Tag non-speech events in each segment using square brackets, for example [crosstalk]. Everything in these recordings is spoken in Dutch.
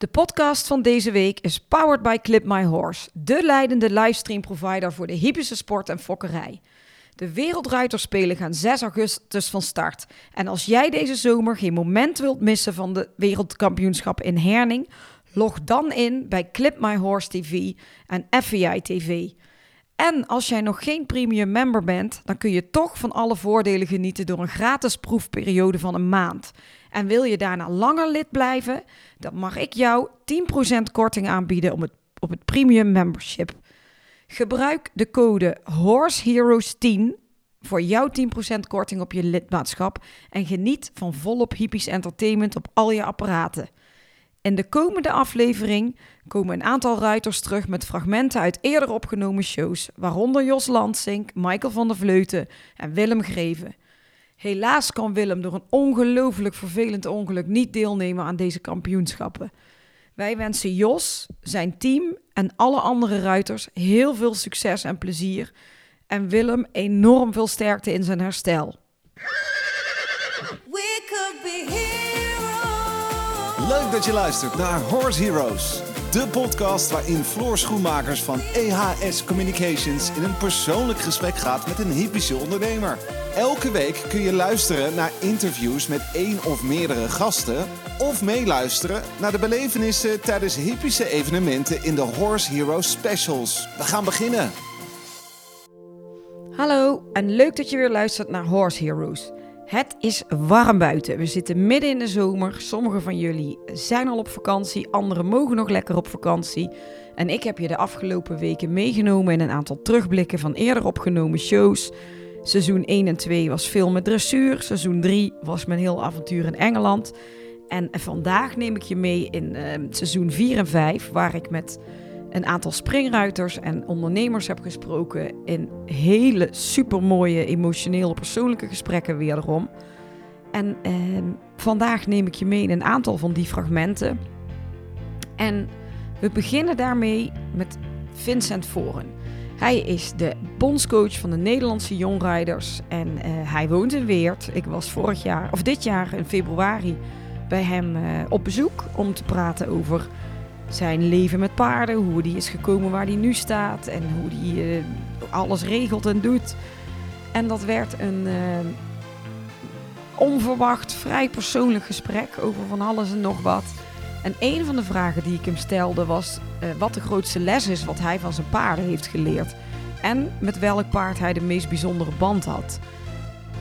De podcast van deze week is powered by Clip My Horse, de leidende livestream provider voor de hippische sport en fokkerij. De Wereldruiterspelen gaan 6 augustus van start. En als jij deze zomer geen moment wilt missen van de wereldkampioenschap in Herning, log dan in bij Clip My Horse TV en FVI TV. En als jij nog geen premium member bent, dan kun je toch van alle voordelen genieten door een gratis proefperiode van een maand. En wil je daarna langer lid blijven, dan mag ik jou 10% korting aanbieden op het, op het premium membership. Gebruik de code HORSEHEROES10 voor jouw 10% korting op je lidmaatschap en geniet van volop hippies entertainment op al je apparaten. In de komende aflevering komen een aantal ruiters terug met fragmenten uit eerder opgenomen shows, waaronder Jos Lansink, Michael van der Vleuten en Willem Greven. Helaas kan Willem door een ongelooflijk vervelend ongeluk niet deelnemen aan deze kampioenschappen. Wij wensen Jos, zijn team en alle andere ruiters heel veel succes en plezier. En Willem enorm veel sterkte in zijn herstel. We could be heroes. Leuk dat je luistert naar Horse Heroes. De podcast waarin Floor Schoenmakers van EHS Communications in een persoonlijk gesprek gaat met een hippische ondernemer. Elke week kun je luisteren naar interviews met één of meerdere gasten. Of meeluisteren naar de belevenissen tijdens hippische evenementen in de Horse Heroes Specials. We gaan beginnen. Hallo en leuk dat je weer luistert naar Horse Heroes. Het is warm buiten. We zitten midden in de zomer. Sommigen van jullie zijn al op vakantie, anderen mogen nog lekker op vakantie. En ik heb je de afgelopen weken meegenomen in een aantal terugblikken van eerder opgenomen shows. Seizoen 1 en 2 was veel met dressuur. Seizoen 3 was mijn heel avontuur in Engeland. En vandaag neem ik je mee in eh, seizoen 4 en 5, waar ik met een aantal springruiters en ondernemers heb gesproken in hele supermooie emotionele persoonlijke gesprekken wederom. En eh, vandaag neem ik je mee in een aantal van die fragmenten. En we beginnen daarmee met Vincent Voren. Hij is de bondscoach van de Nederlandse jongrijders en eh, hij woont in Weert. Ik was vorig jaar, of dit jaar in februari, bij hem eh, op bezoek om te praten over zijn leven met paarden, hoe die is gekomen waar hij nu staat en hoe hij eh, alles regelt en doet. En dat werd een eh, onverwacht, vrij persoonlijk gesprek over van alles en nog wat. En een van de vragen die ik hem stelde was eh, wat de grootste les is wat hij van zijn paarden heeft geleerd. En met welk paard hij de meest bijzondere band had.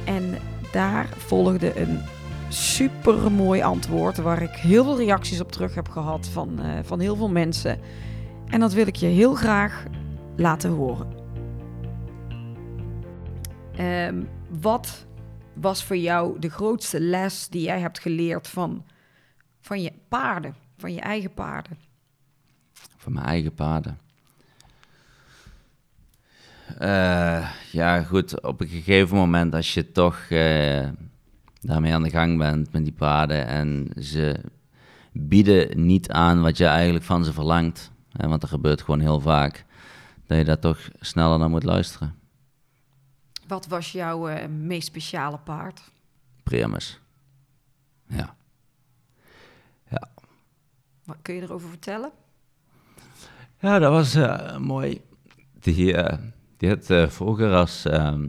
En daar volgde een super mooi antwoord waar ik heel veel reacties op terug heb gehad van, eh, van heel veel mensen. En dat wil ik je heel graag laten horen. Ehm, wat was voor jou de grootste les die jij hebt geleerd van, van je paarden, van je eigen paarden? Van mijn eigen paarden. Eh, ja, goed. Op een gegeven moment, als je toch eh, daarmee aan de gang bent met die paarden en ze bieden niet aan wat je eigenlijk van ze verlangt, hè, want dat gebeurt gewoon heel vaak, dat je daar toch sneller naar moet luisteren. Wat was jouw eh, meest speciale paard? Primus. Ja. Ja. Wat kun je erover vertellen? Ja, dat was eh, mooi. Die, eh, die had vroeger als ehm,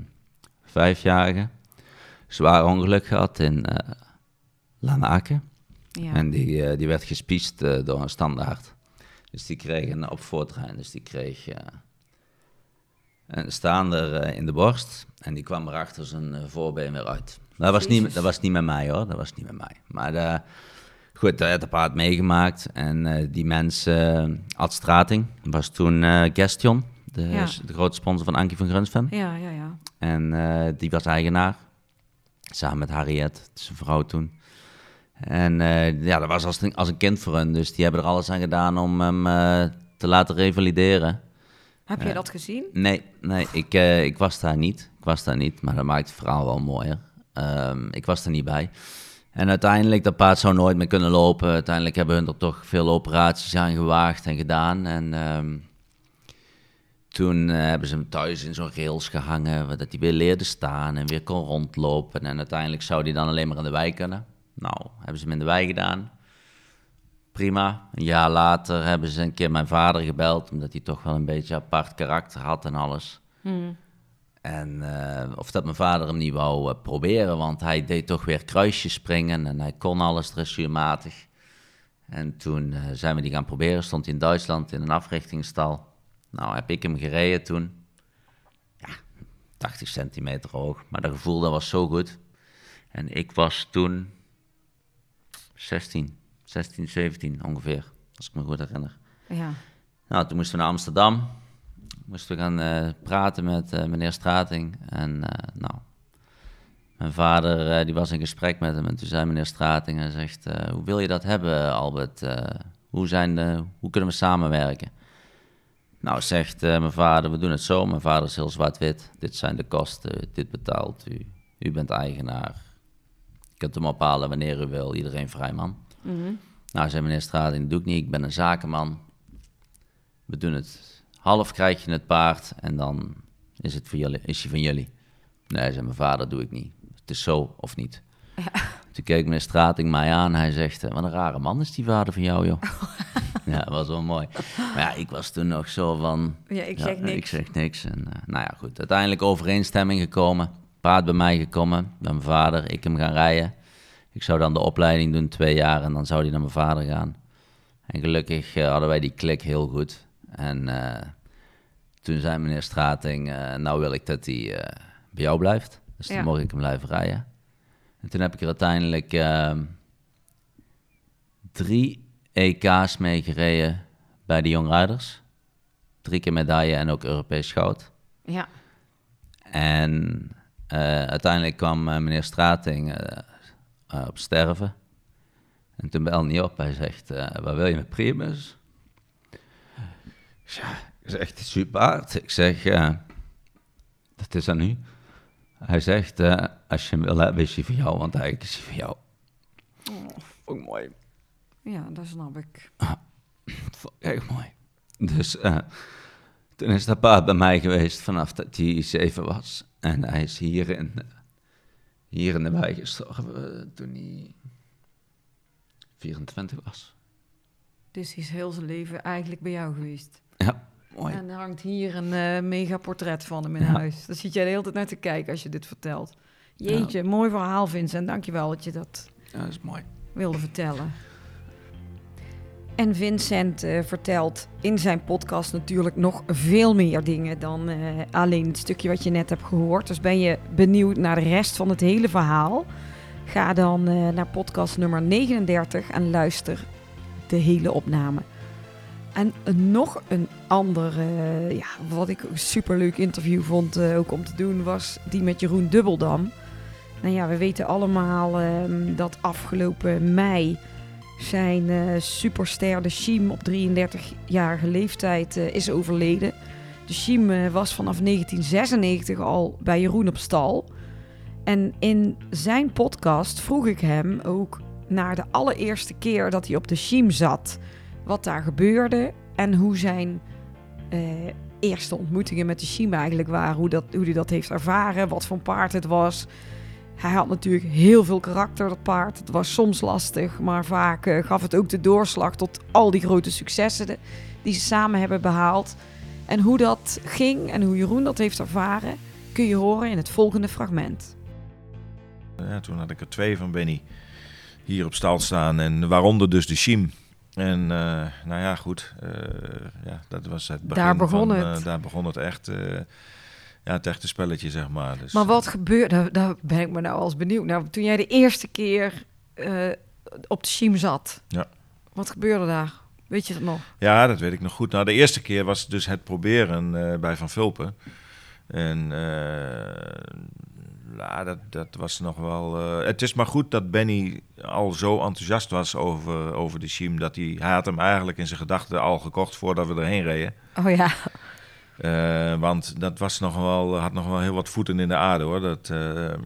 vijfjarige zwaar ongeluk gehad in eh Lanaken. Ja. En die, eh, die werd gespiest eh, door een standaard. Dus die kreeg een op voortrein. Dus die kreeg een staander in de borst. En die kwam er achter zijn voorbeen weer uit. Dat was, niet, dat was niet met mij hoor. Dat was niet met mij. Maar goed, dat had de paard meegemaakt. En die mensen, uh, Ad Strating, was toen eh Gestion. De, Ja. de grote sponsor van Ankie van Grunsven. ja, ja, ja. En die was eigenaar. Samen met Harriet, zijn vrouw toen. En eh, ja, dat was als een, als een kind voor hen. Dus die hebben er alles aan gedaan om hem eh, te laten revalideren. Heb je Ja. dat gezien? Nee, nee ik, eh, ik was daar niet. Ik was daar niet, maar dat maakt het verhaal wel mooier. Ehm, ik was er niet bij. En uiteindelijk, dat paard zou nooit meer kunnen lopen. Uiteindelijk hebben hun er toch veel operaties aan gewaagd en gedaan. En ehm, toen eh, hebben ze hem thuis in zo'n rails gehangen, dat hij weer leerde staan en weer kon rondlopen. En uiteindelijk zou hij dan alleen maar in de wei kunnen. Nou, hebben ze hem in de wei gedaan. prima. Een jaar later hebben ze een keer mijn vader gebeld, omdat hij toch wel een beetje apart karakter had en alles. En eh, of dat mijn vader hem niet wou eh, proberen, want hij deed toch weer kruisjes springen en hij kon alles dressuurmatig. En toen zijn we die gaan proberen, stond hij in Duitsland in een africhtingsstal. Nou, heb ik hem gereden toen. Ja, 80 centimeter hoog, maar dat gevoel dat was zo goed. En ik was toen 16, 16, 17 ongeveer, als ik me goed herinner. Ja. Nou, toen moesten we naar Amsterdam. Moesten we gaan eh, praten met eh, meneer Strating. En eh, nou, mijn vader die was in gesprek met hem. En toen zei meneer Strating, hij zegt, hoe wil je dat hebben Albert? Hoe, zijn de, hoe kunnen we samenwerken? Nou, zegt eh, mijn vader, we doen het zo. Mijn vader is heel zwart-wit. Dit zijn de kosten, dit betaalt u. U bent eigenaar. Je kunt hem ophalen wanneer u wil. Iedereen vrij man. Nou, zei meneer Strating, dat doe ik niet. Ik ben een zakenman. We doen het. Half krijg je het paard en dan is het jullie, is hij van jullie. Nee, zei mijn vader, doe ik niet. Het is zo of niet. Toen keek meneer Strating mij aan. Hij zegt, eh, wat een rare man is die vader van jou, joh. [laughs] ja, dat was wel mooi. Maar ja, ik was toen nog zo van... Ja, ik zeg niks. Ik zeg niks. En, eh, nou ja, goed. Uiteindelijk overeenstemming gekomen. Paard bij mij gekomen. Bij mijn vader. Ik hem gaan rijden. Ik zou dan de opleiding doen, twee jaar. En dan zou hij naar mijn vader gaan. En gelukkig eh, hadden wij die klik heel goed. En eh, toen zei meneer Strating, eh, nou wil ik dat hij eh, bij jou blijft. Dus Ja. dan mocht ik hem blijven rijden. En toen heb ik er uiteindelijk ehm, drie EK's mee gereden bij de Young Riders. Drie keer medaille en ook Europees goud. Ja. En eh, uiteindelijk kwam eh, meneer Strating eh, op sterven. En toen belde hij op. Hij zegt, wat wil je met Primus? Ja, ik zeg, het is uw paard. Ik zeg, dat is aan u. Hij zegt, eh, als je hem wil hebben, is hij voor jou, want eigenlijk is hij voor jou. Ik mooi. ja, dat snap ik. Ik echt mooi. Dus eh, toen is dat paard bij mij geweest vanaf dat hij zeven was. En hij is hier in, hier in de wijk gestorven eh, toen hij 24 was. Dus hij is heel zijn leven eigenlijk bij jou geweest. Ja, mooi. En er hangt hier een eh, mega portret van hem in Ja. huis. Daar zit jij de hele tijd naar te kijken als je dit vertelt. Jeetje, mooi verhaal Vincent. Dankjewel dat je dat Ja, dat is mooi. wilde vertellen. En Vincent eh, vertelt in zijn podcast natuurlijk nog veel meer dingen dan eh, alleen het stukje wat je net hebt gehoord. Dus ben je benieuwd naar de rest van het hele verhaal? Ga dan naar podcast nummer 39 en luister de hele opname. En nog een ander, eh, ja, wat ik een superleuk interview vond eh, ook om te doen, was die met Jeroen Dubbeldam. Nou ja, we weten allemaal ehm, dat afgelopen mei zijn eh, superster de op 33-jarige leeftijd eh, is overleden. De Shim was vanaf 1996 al bij Jeroen op stal. En in zijn podcast vroeg ik hem ook naar de allereerste keer dat hij op de Shim zat. Wat daar gebeurde en hoe zijn eh, eerste ontmoetingen met de Shim eigenlijk waren. Hoe, dat, hoe hij dat heeft ervaren, wat voor paard het was. Hij had natuurlijk heel veel karakter, dat paard. Het was soms lastig, maar vaak eh, gaf het ook de doorslag tot al die grote successen die ze samen hebben behaald. En hoe dat ging en hoe Jeroen dat heeft ervaren, kun je horen in het volgende fragment. Ja, toen had ik er twee van Benny hier op stal staan. En waaronder dus de Shim. En eh, nou ja, goed. eh, ja, dat was het begin Daar begon van, het. eh, daar begon het echt. ja, het echte spelletje, zeg maar. Dus, Maar wat gebeurde, daar, ben ik me nou als benieuwd naar. Toen jij de eerste keer op de Shim zat, Ja. wat gebeurde daar? Weet je dat nog? Ja, dat weet ik nog goed. Nou, de eerste keer was dus het proberen bij Van Vulpen. En ja, dat, dat was nog wel... eh, het is maar goed dat Benny al zo enthousiast was over, over de Shim... dat hij, hij had hem eigenlijk in zijn gedachten al gekocht voordat we erheen reden. Oh ja, Eh, want dat was nog wel, had nog wel heel wat voeten in de aarde hoor. Dat we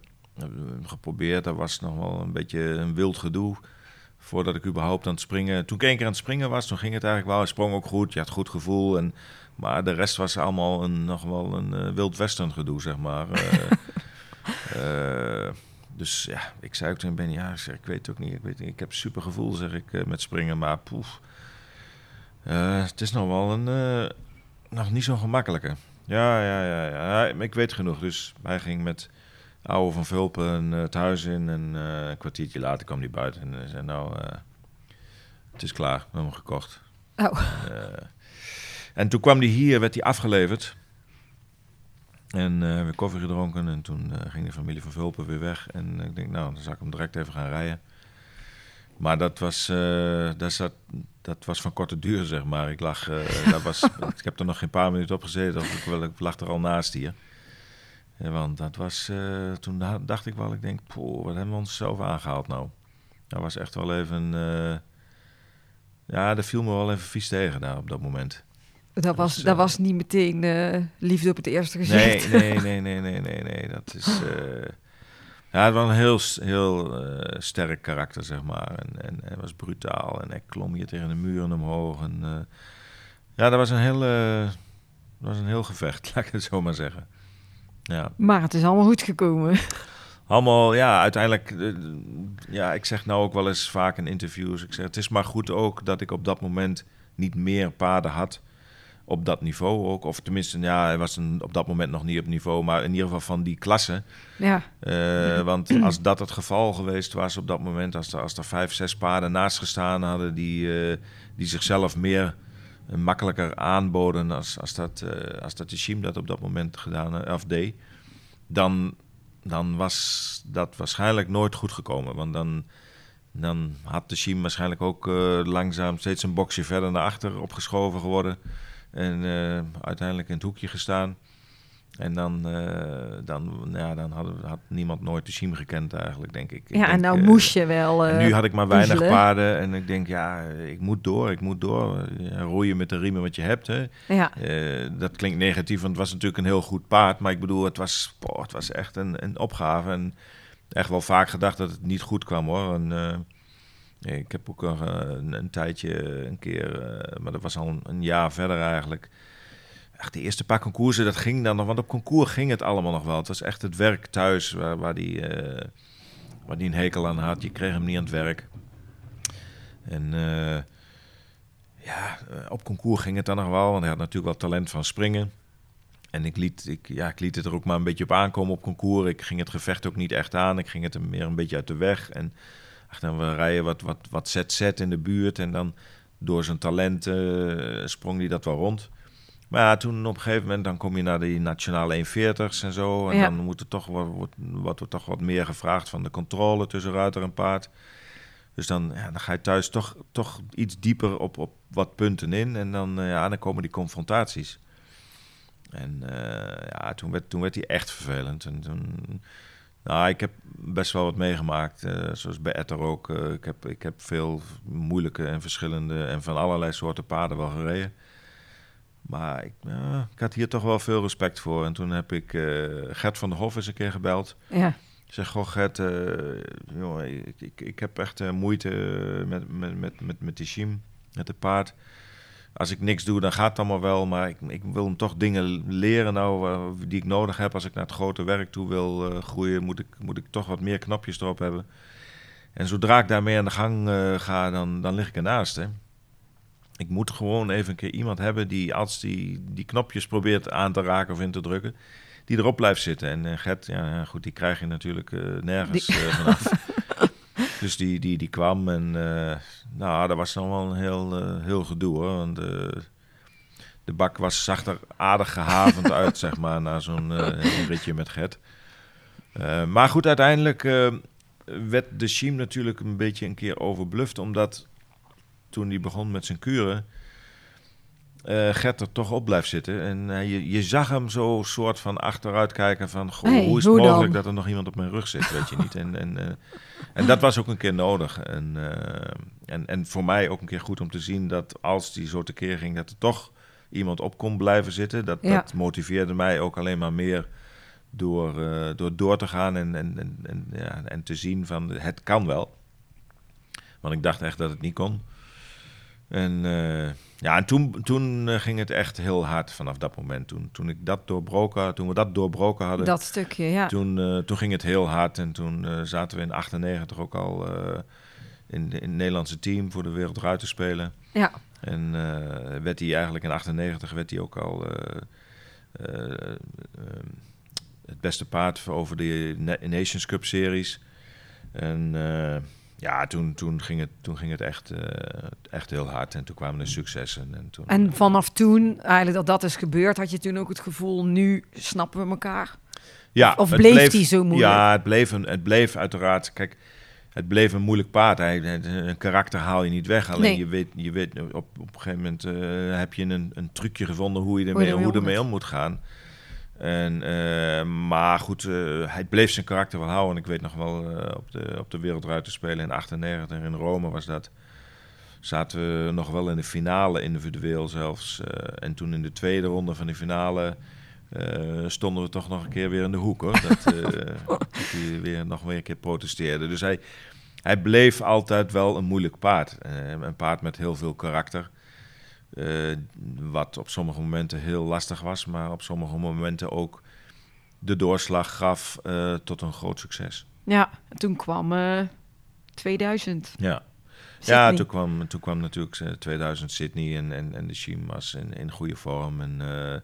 geprobeerd. Dat was nog wel een beetje een wild gedoe. Voordat ik überhaupt aan het springen. Toen ik één keer aan het springen was, toen ging het eigenlijk wel. Hij sprong ook goed. Je had goed gevoel. En, maar de rest was allemaal een, nog wel een wild western gedoe, zeg maar. [laughs] Eh, dus ja, ik zei ook tegen Benny, ja, ik, zeg, ik weet het ook niet. Ik, weet, ik heb super gevoel, zeg ik, eh, met springen, maar poef. Eh, het is nog wel een, nog niet zo gemakkelijke. Ja, ja, ja, ja, ja, ik weet genoeg. Dus hij ging met oude van Vulpen het huis in en een kwartiertje later kwam hij buiten en zei, nou, het is klaar, we hebben hem gekocht. Oh. Eh, en toen kwam hij hier, werd hij afgeleverd. En eh we koffie gedronken en toen eh, ging de familie van Vulpen weer weg. En ik denk, nou, dan zal ik hem direct even gaan rijden. Maar dat was, eh, dat zat, dat was van korte duur, zeg maar. Ik, lag, [laughs] dat was, ik heb er nog geen paar minuten op gezeten, of ik, wel, ik lag er al naast hier. Want dat was, toen da- dacht ik wel, ik denk, poh, wat hebben we ons zelf aangehaald nou? Dat was echt wel even, ja, dat viel me wel even vies tegen daar op dat moment. Dat was, dat eh, was niet meteen eh, liefde op het eerste gezicht. nee, nee, nee, nee, nee, nee. Dat is. [laughs] eh ja, het was een heel, heel sterk karakter, zeg maar. En, en hij was brutaal en hij klom hier tegen de muren omhoog. En, ja, dat was een heel, dat was een heel gevecht, [laughs] laat ik het zo maar zeggen. Ja, Maar het is allemaal goed gekomen. allemaal, ja, uiteindelijk. ja, ik zeg nou ook wel eens vaak in interviews. Ik zeg, het is maar goed ook dat ik op dat moment niet meer paarden had op dat niveau ook. Of tenminste, ja, hij was een, op dat moment nog niet op niveau, maar in ieder geval van die klasse. Ja, Eh, want als dat het geval geweest was op dat moment, als er, als er vijf, zes paarden naast gestaan hadden die, eh, die zichzelf meer eh, makkelijker aanboden als, als dat, als dat Tishim dat op dat moment gedaan of deed, dan, dan was dat waarschijnlijk nooit goed gekomen. Want dan, dan had Tishim waarschijnlijk ook langzaam steeds een boxje verder naar achter opgeschoven geworden. En eh, uiteindelijk in het hoekje gestaan. En dan, eh, dan, ja, dan hadden, had niemand nooit de Siem gekend eigenlijk, denk ik. Ik ja en nou eh, moest je wel... nu had ik maar weinig puzzelen. paarden en ik denk, ja, ik moet door, ik moet door. Roeien met de riemen wat je hebt, hè. Ja, dat klinkt negatief, want het was natuurlijk een heel goed paard. Maar ik bedoel, het was, boah, het was echt een, een opgave. En echt wel vaak gedacht dat het niet goed kwam, hoor. En, ik heb ook eh, een, tijdje, een keer, eh, maar dat was al een, jaar verder eigenlijk. Echt, de eerste paar concoursen, dat ging dan nog. Want op concours ging het allemaal nog wel. Het was echt het werk thuis waar, die, eh, waar die een hekel aan had. Je kreeg hem niet aan het werk. En ja, op concours ging het dan nog wel. Want hij had natuurlijk wel talent van springen. En ik liet, ik, ja, ik liet het er ook maar een beetje op aankomen op concours. Ik ging het gevecht ook niet echt aan. Ik ging het er meer een beetje uit de weg. En ach, dan we rijden wat, wat, wat ZZ in de buurt. En dan door zijn talent eh, sprong hij dat wel rond. Maar ja, toen op een gegeven moment dan kom je naar die nationale 140's en zo. En Ja. dan moet er toch wat, wordt, wordt er toch wat meer gevraagd van de controle tussen ruiter en paard. Dus dan, ja, dan ga je thuis toch, toch iets dieper op, op wat punten in. En dan, eh, ja, dan komen die confrontaties. En eh, ja, toen werd, toen werd hij echt vervelend. En toen, nou, ik heb best wel wat meegemaakt, eh, zoals bij Etter ook. Eh, ik, heb, ik heb veel moeilijke en verschillende en van allerlei soorten paarden wel gereden. Maar ik, ja, ik had hier toch wel veel respect voor. En toen heb ik eh, Gert van der Hof eens een keer gebeld. ja. Ik zeg, goh Gert, eh, jongen, ik, ik, ik heb echt eh, moeite met, met, met, met, met die Shim, met het paard. Als ik niks doe, dan gaat het allemaal wel. Maar ik, ik wil hem toch dingen leren nou, eh, die ik nodig heb. Als ik naar het grote werk toe wil eh, groeien, moet ik, moet ik toch wat meer knopjes erop hebben. En zodra ik daarmee aan de gang eh, ga, dan, dan lig ik ernaast. Hè. Ik moet gewoon even een keer iemand hebben die als die, die knopjes probeert aan te raken of in te drukken, die erop blijft zitten. En Gert, ja, goed, die krijg je natuurlijk nergens Die- vanaf. [laughs] dus die, die, die kwam en uh, nou, dat was dan wel een heel, uh, heel gedoe hoor. Want uh, de bak was, zag er aardig gehavend [laughs] uit, zeg maar, na zo'n ritje met Gert. Maar goed, uiteindelijk werd de Shiem natuurlijk een beetje een keer overbluft, omdat toen hij begon met zijn kuren, uh, Gert er toch op blijft zitten. En uh, je, je, zag hem zo soort van achteruit kijken van... Goh, hey, hoe is het hoe mogelijk dan? dat er nog iemand op mijn rug zit, weet je niet. En, en, uh, en dat was ook een keer nodig. En, en, en voor mij ook een keer goed om te zien dat als die zo tekeer ging... dat er toch iemand op kon blijven zitten. Dat, ja. dat motiveerde mij ook alleen maar meer door, door door te gaan en, en, en, en, ja, en te zien van het kan wel. Want ik dacht echt dat het niet kon. En, eh, ja, en toen, toen eh, ging het echt heel hard vanaf dat moment. Toen, toen, ik dat doorbroken, toen we dat doorbroken hadden, Dat stukje, ja. toen, eh, toen ging het heel hard. En toen zaten we in 98 ook al in, in het Nederlandse team voor de Wereld te spelen. Ja, En werd hij eigenlijk in 98 werd hij ook al het beste paard voor- over de Na- Nations Cup series. En ja, toen, toen, ging het, toen ging het echt, eh, echt heel hard. En toen kwamen de successen. En, toen, en vanaf toen, eigenlijk dat dat is gebeurd, had je toen ook het gevoel, nu snappen we elkaar. ja, of het bleef die zo moeilijk? Ja, het bleef, een, het bleef uiteraard... Kijk, het bleef een moeilijk paard. Een karakter haal je niet weg. Alleen Nee. je weet, je weet op, op een gegeven moment eh, heb je een, een trucje gevonden hoe je Hoe ermee, je hoe ermee ermee om moet gaan. En, eh, maar goed, eh, hij bleef zijn karakter wel houden. En ik weet nog wel eh, op, de, op de spelen in 98 in Rome was dat. Zaten we nog wel in de finale individueel zelfs. en toen in de tweede ronde van de finale stonden we toch nog een keer weer in de hoek hoor. Dat, [laughs] dat hij weer nog weer een keer protesteerde. Dus hij, hij bleef altijd wel een moeilijk paard. Een paard met heel veel karakter. Eh, wat op sommige momenten heel lastig was, maar op sommige momenten ook de doorslag gaf eh, tot een groot succes. Ja, en toen kwam eh 2000. Ja, Sydney. ja toen, kwam, toen kwam natuurlijk eh, 2000 Sydney en, en, en de Chiem was in, in goede vorm. En eh,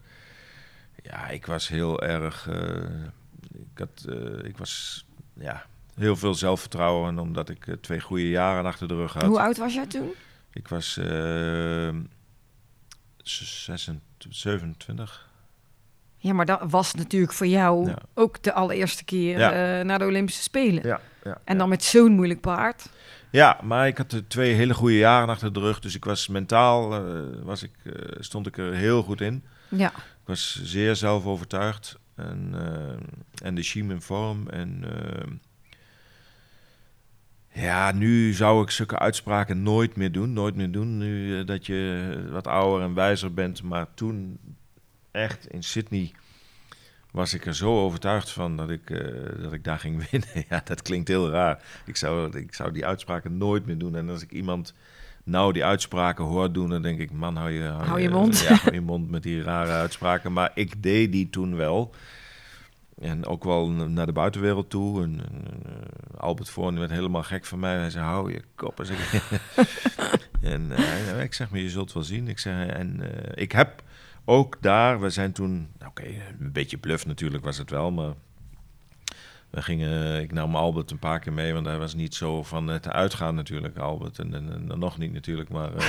ja, ik was heel erg. eh, ik, had, eh, ik was ja, heel veel zelfvertrouwen, omdat ik eh, twee goede jaren achter de rug had. Hoe oud was jij toen? Ik was eh 26, 27. Ja, maar dat was natuurlijk voor jou Ja. ook de allereerste keer Ja. eh, naar de Olympische Spelen. Ja, ja, En dan met zo'n moeilijk paard. Ja, maar ik had er twee hele goede jaren achter de rug. Dus ik was mentaal, eh, was ik, eh, stond ik er heel goed in. Ja, Ik was zeer zelfovertuigd. En, en de Chiem in vorm. En ja, nu zou ik zulke uitspraken nooit meer doen. Nooit meer doen, nu eh, dat je wat ouder en wijzer bent. Maar toen, echt in Sydney, was ik er zo overtuigd van dat ik, eh, dat ik daar ging [laughs] winnen. ja, dat klinkt heel raar. Ik zou, ik zou die uitspraken nooit meer doen. En als ik iemand nou die uitspraken hoor doen, dan denk ik, man, hou je, Hou je mond. [laughs] Ja, hou je mond met die rare uitspraken. Maar ik deed die toen wel. En ook wel naar de buitenwereld toe. En, eh, Albert Voorn werd helemaal gek van mij. Hij zei, hou je kop. [laughs] En, eh, ik zeg maar, je zult wel zien. Ik zeg, en eh, ik heb ook daar, we zijn toen, nou, oké, een beetje bluff natuurlijk was het wel, maar we gingen, ik nam Albert een paar keer mee, want hij was niet zo van het uitgaan natuurlijk, Albert. En, en, en nog niet natuurlijk, maar eh,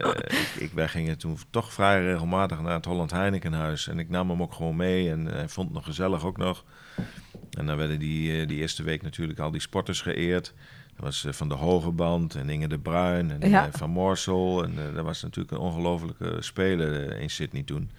[laughs] eh, ik, ik, wij gingen toen toch vrij regelmatig naar het Holland Heinekenhuis. En ik nam hem ook gewoon mee en hij vond het nog gezellig ook nog. En dan werden die, eh, die eerste week natuurlijk al die sporters geëerd. Dat was eh, Van de Hogeband en Inge de Bruin en Ja. eh, Van Morsel. En eh, dat was natuurlijk een ongelofelijke speler eh, in Sydney toen.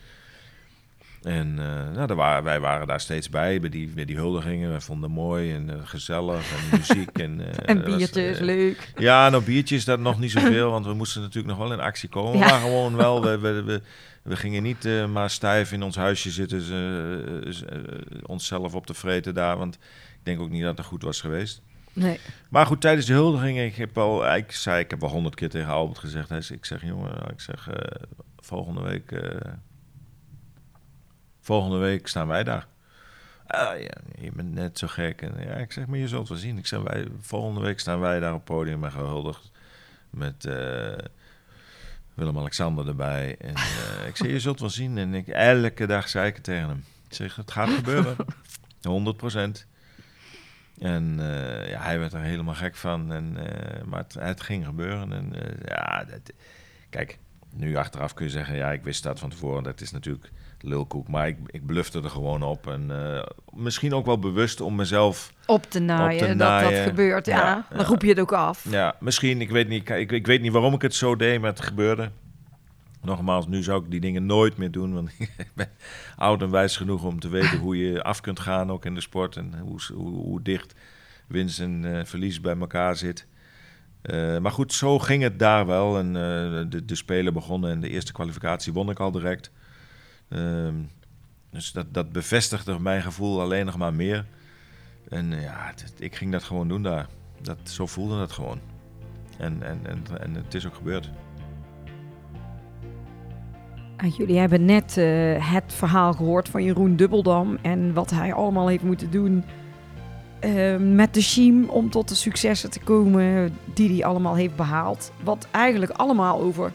En eh, nou, waren, wij waren daar steeds bij, bij die, bij die huldigingen. We vonden het mooi en eh, gezellig en muziek. En, [laughs] eh, en was, biertjes, leuk. ja, nou biertjes dat nog niet zoveel, [laughs] want we moesten natuurlijk nog wel in actie komen. Ja. Maar gewoon wel, we, we, we, [laughs] we gingen niet maar stijf in ons huisje zitten, onszelf op te vreten daar, want ik denk ook niet dat het goed was geweest. Nee. Maar goed, tijdens de huldiging, ik heb al, ik zei, ik heb al honderd keer tegen Albert gezegd, hij zei, ik zeg jongen, ik zeg volgende week, volgende week staan wij daar. Ah, ja, je bent net zo gek. En, ja, ik zeg, maar je zult wel zien. Ik zeg, wij, volgende week staan wij daar op het podium en gehuldigd met eh, Willem-Alexander erbij. En eh, ik zeg, je zult wel zien. En ik, elke dag zei ik het tegen hem. Ik zeg, het gaat gebeuren. [laughs] 100 procent. En eh, ja, hij werd er helemaal gek van. En, maar het, het ging gebeuren. En ja, dat, kijk, nu achteraf kun je zeggen, ja, ik wist dat van tevoren. Dat is natuurlijk lulkoek. Maar ik, ik blufte er gewoon op. En eh, misschien ook wel bewust om mezelf... Op te naaien, Op te dat dat gebeurt. Ja, Ja, dan roep je het ook af. Ja, misschien. Ik weet, niet, ik, ik weet niet waarom ik het zo deed, maar het gebeurde. Nogmaals, nu zou ik die dingen nooit meer doen. Want [laughs] ik ben oud en wijs genoeg om te weten hoe je af kunt gaan, ook in de sport. En hoe, hoe, hoe dicht winst en eh, verlies bij elkaar zit. Eh, maar goed, zo ging het daar wel. En de, de spelen begonnen en de eerste kwalificatie won ik al direct. Ehm, dus dat, dat bevestigde mijn gevoel alleen nog maar meer. En eh, ja, ik ging dat gewoon doen daar. Dat, zo voelde dat gewoon. En, en, en, en het is ook gebeurd. En jullie hebben net eh, het verhaal gehoord van Jeroen Dubbeldam en wat hij allemaal heeft moeten doen eh, met de Shiem om tot de successen te komen die hij allemaal heeft behaald. Wat eigenlijk allemaal over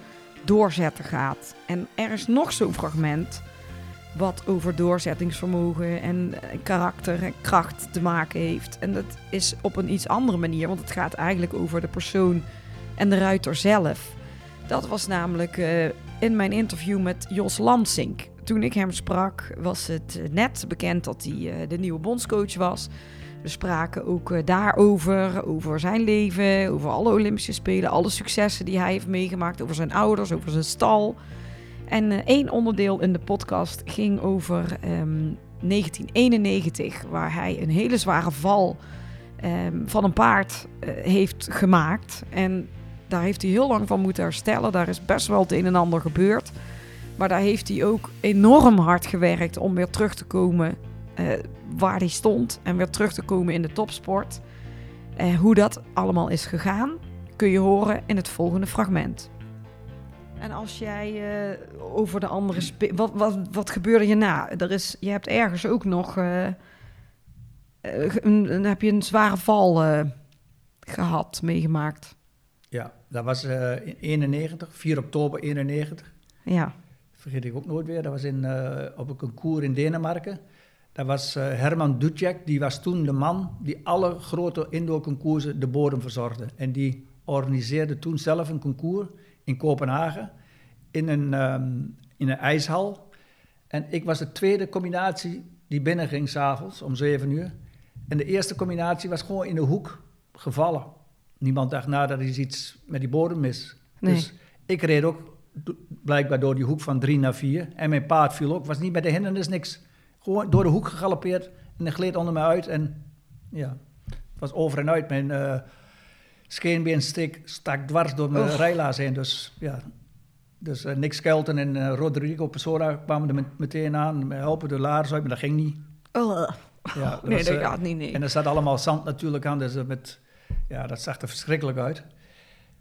doorzetten gaat. En er is nog zo'n fragment wat over doorzettingsvermogen en eh, karakter en kracht te maken heeft. En dat is op een iets andere manier, want het gaat eigenlijk over de persoon en de ruiter zelf. Dat was namelijk eh, in mijn interview met Jos Lansink. Toen ik hem sprak, was het eh, net bekend dat hij de nieuwe bondscoach was. We spraken ook eh, daarover, over zijn leven, over alle Olympische Spelen, alle successen die hij heeft meegemaakt, over zijn ouders, over zijn stal. En eh, één onderdeel in de podcast ging over ehm, 1991, waar hij een hele zware val ehm, van een paard eh, heeft gemaakt. En daar heeft hij heel lang van moeten herstellen. Daar is best wel het een en ander gebeurd. Maar daar heeft hij ook enorm hard gewerkt om weer terug te komen eh, waar hij stond. En weer terug te komen in de topsport. Eh, hoe dat allemaal is gegaan, kun je horen in het volgende fragment. En als jij eh, over de andere... spe- Wat, wat, wat gebeurde je na? Er is, je hebt ergens ook nog... een, een- heb je een zware val eh, gehad, meegemaakt. Ja, dat was in 91, 4 oktober 91. Ja. Vergeet ik ook nooit weer. Dat was in, op een concours in Denemarken. Dat was eh, Herman Dutjek, die was toen de man die alle grote indoor-concoursen de bodem verzorgde. En die organiseerde toen zelf een concours in Kopenhagen in een, ehm, in een ijshal. En ik was de tweede combinatie die binnenging s'avonds om 7 uur. En de eerste combinatie was gewoon in de hoek gevallen. Niemand dacht na dat er is iets met die bodem mis. Nee. Dus ik reed ook blijkbaar door die hoek van 3 naar 4. En mijn paard viel ook. Was niet bij de hindernis niks. Gewoon door de hoek gegalopeerd. En hij gleed onder me uit. En ja, het was over en uit. Mijn eh scheenbeen stik, stak dwars door mijn Och. rijlaars heen. Dus ja, dus eh, Nick Skelton en eh, Rodrigo Pessoa kwamen er met- meteen aan. Me helpen de laars uit, maar dat ging niet. Oh, Ja, dat [laughs] nee, was, dat eh, gaat niet, nee. En er zat allemaal zand natuurlijk aan, dus eh, met, ja, dat zag er verschrikkelijk uit.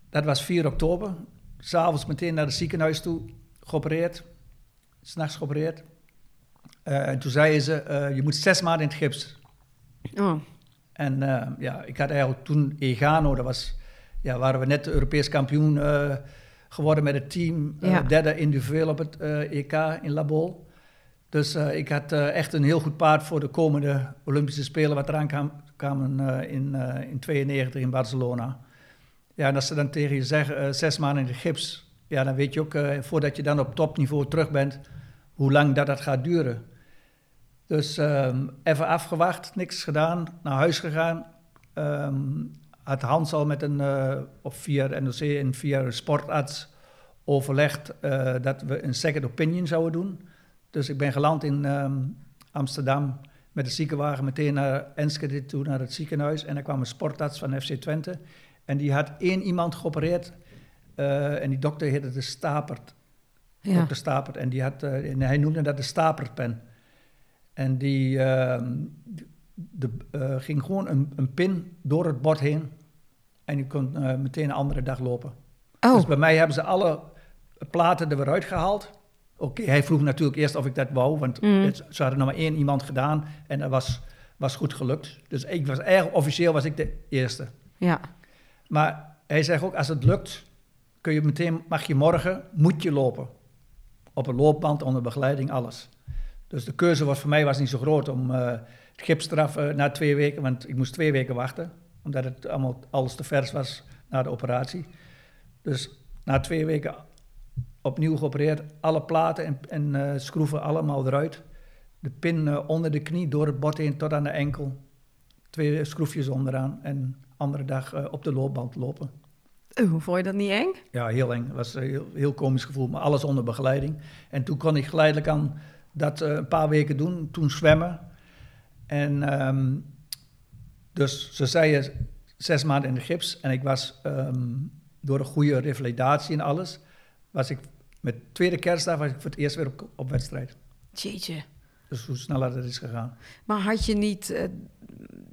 Dat was 4 oktober. S'avonds meteen naar het ziekenhuis toe, geopereerd. S'nachts geopereerd. Eh, en toen zeiden ze, eh, je moet zes maanden in het gips. Oh, En eh, ja, ik had eigenlijk toen Egano, dat was, ja, waren we net Europees kampioen geworden met het team. Ja. derde individueel op het EK in Labol. Dus eh, ik had echt een heel goed paard voor de komende Olympische Spelen, wat eraan kwam, kwamen in, eh in 92 in Barcelona. Ja, en als ze dan tegen je zeggen, zes maanden in de gips, ja, dan weet je ook, voordat je dan op topniveau terug bent, hoe lang dat, dat gaat duren. Dus ehm, even afgewacht, niks gedaan, naar huis gegaan. Ehm had Hans al met een, eh, of via de NOC en via een sportarts overlegd eh, dat we een second opinion zouden doen. Dus ik ben geland in ehm, Amsterdam met de ziekenwagen meteen naar Enschede toe, naar het ziekenhuis. En daar kwam een sportarts van FC Twente. En die had één iemand geopereerd. eh, en die dokter heette de Stapert. ja. Dr. Stapert. En, die had, en hij noemde dat de Stapertpen. En die ehm, de, eh, ging gewoon een, een pin door het bord heen. En die kon eh, meteen een andere dag lopen. Oh, Dus bij mij hebben ze alle platen er weer uitgehaald. Oké, hij vroeg natuurlijk eerst of ik dat wou, want Mm. het- ze hadden nog maar één iemand gedaan en dat was, was goed gelukt. Dus ik was eigenlijk officieel was ik de eerste. ja. Maar hij zegt ook, als het lukt, kun je meteen, mag je morgen, moet je lopen. Op een loopband, onder begeleiding, alles. Dus de keuze was voor mij was niet zo groot om eh, het gips eraf eh, na twee weken, want ik moest twee weken wachten, omdat het allemaal alles te vers was na de operatie. Dus na twee weken opnieuw geopereerd, alle platen en, en eh, schroeven allemaal eruit. De pin onder de knie, door het bord heen tot aan de enkel. Twee schroefjes onderaan en andere dag op de loopband lopen. Oh, vond je dat niet eng? Ja, heel eng. Het was een heel, heel komisch gevoel, maar alles onder begeleiding. En toen kon ik geleidelijk aan dat eh, een paar weken doen. Toen zwemmen. En ehm, dus ze zeiden zes maanden in de gips. En ik was ehm, door een goede revalidatie en alles, was ik met tweede kerstdag was ik voor het eerst weer op, op wedstrijd. Jeetje. Dus hoe sneller dat is gegaan. Maar had je niet, eh,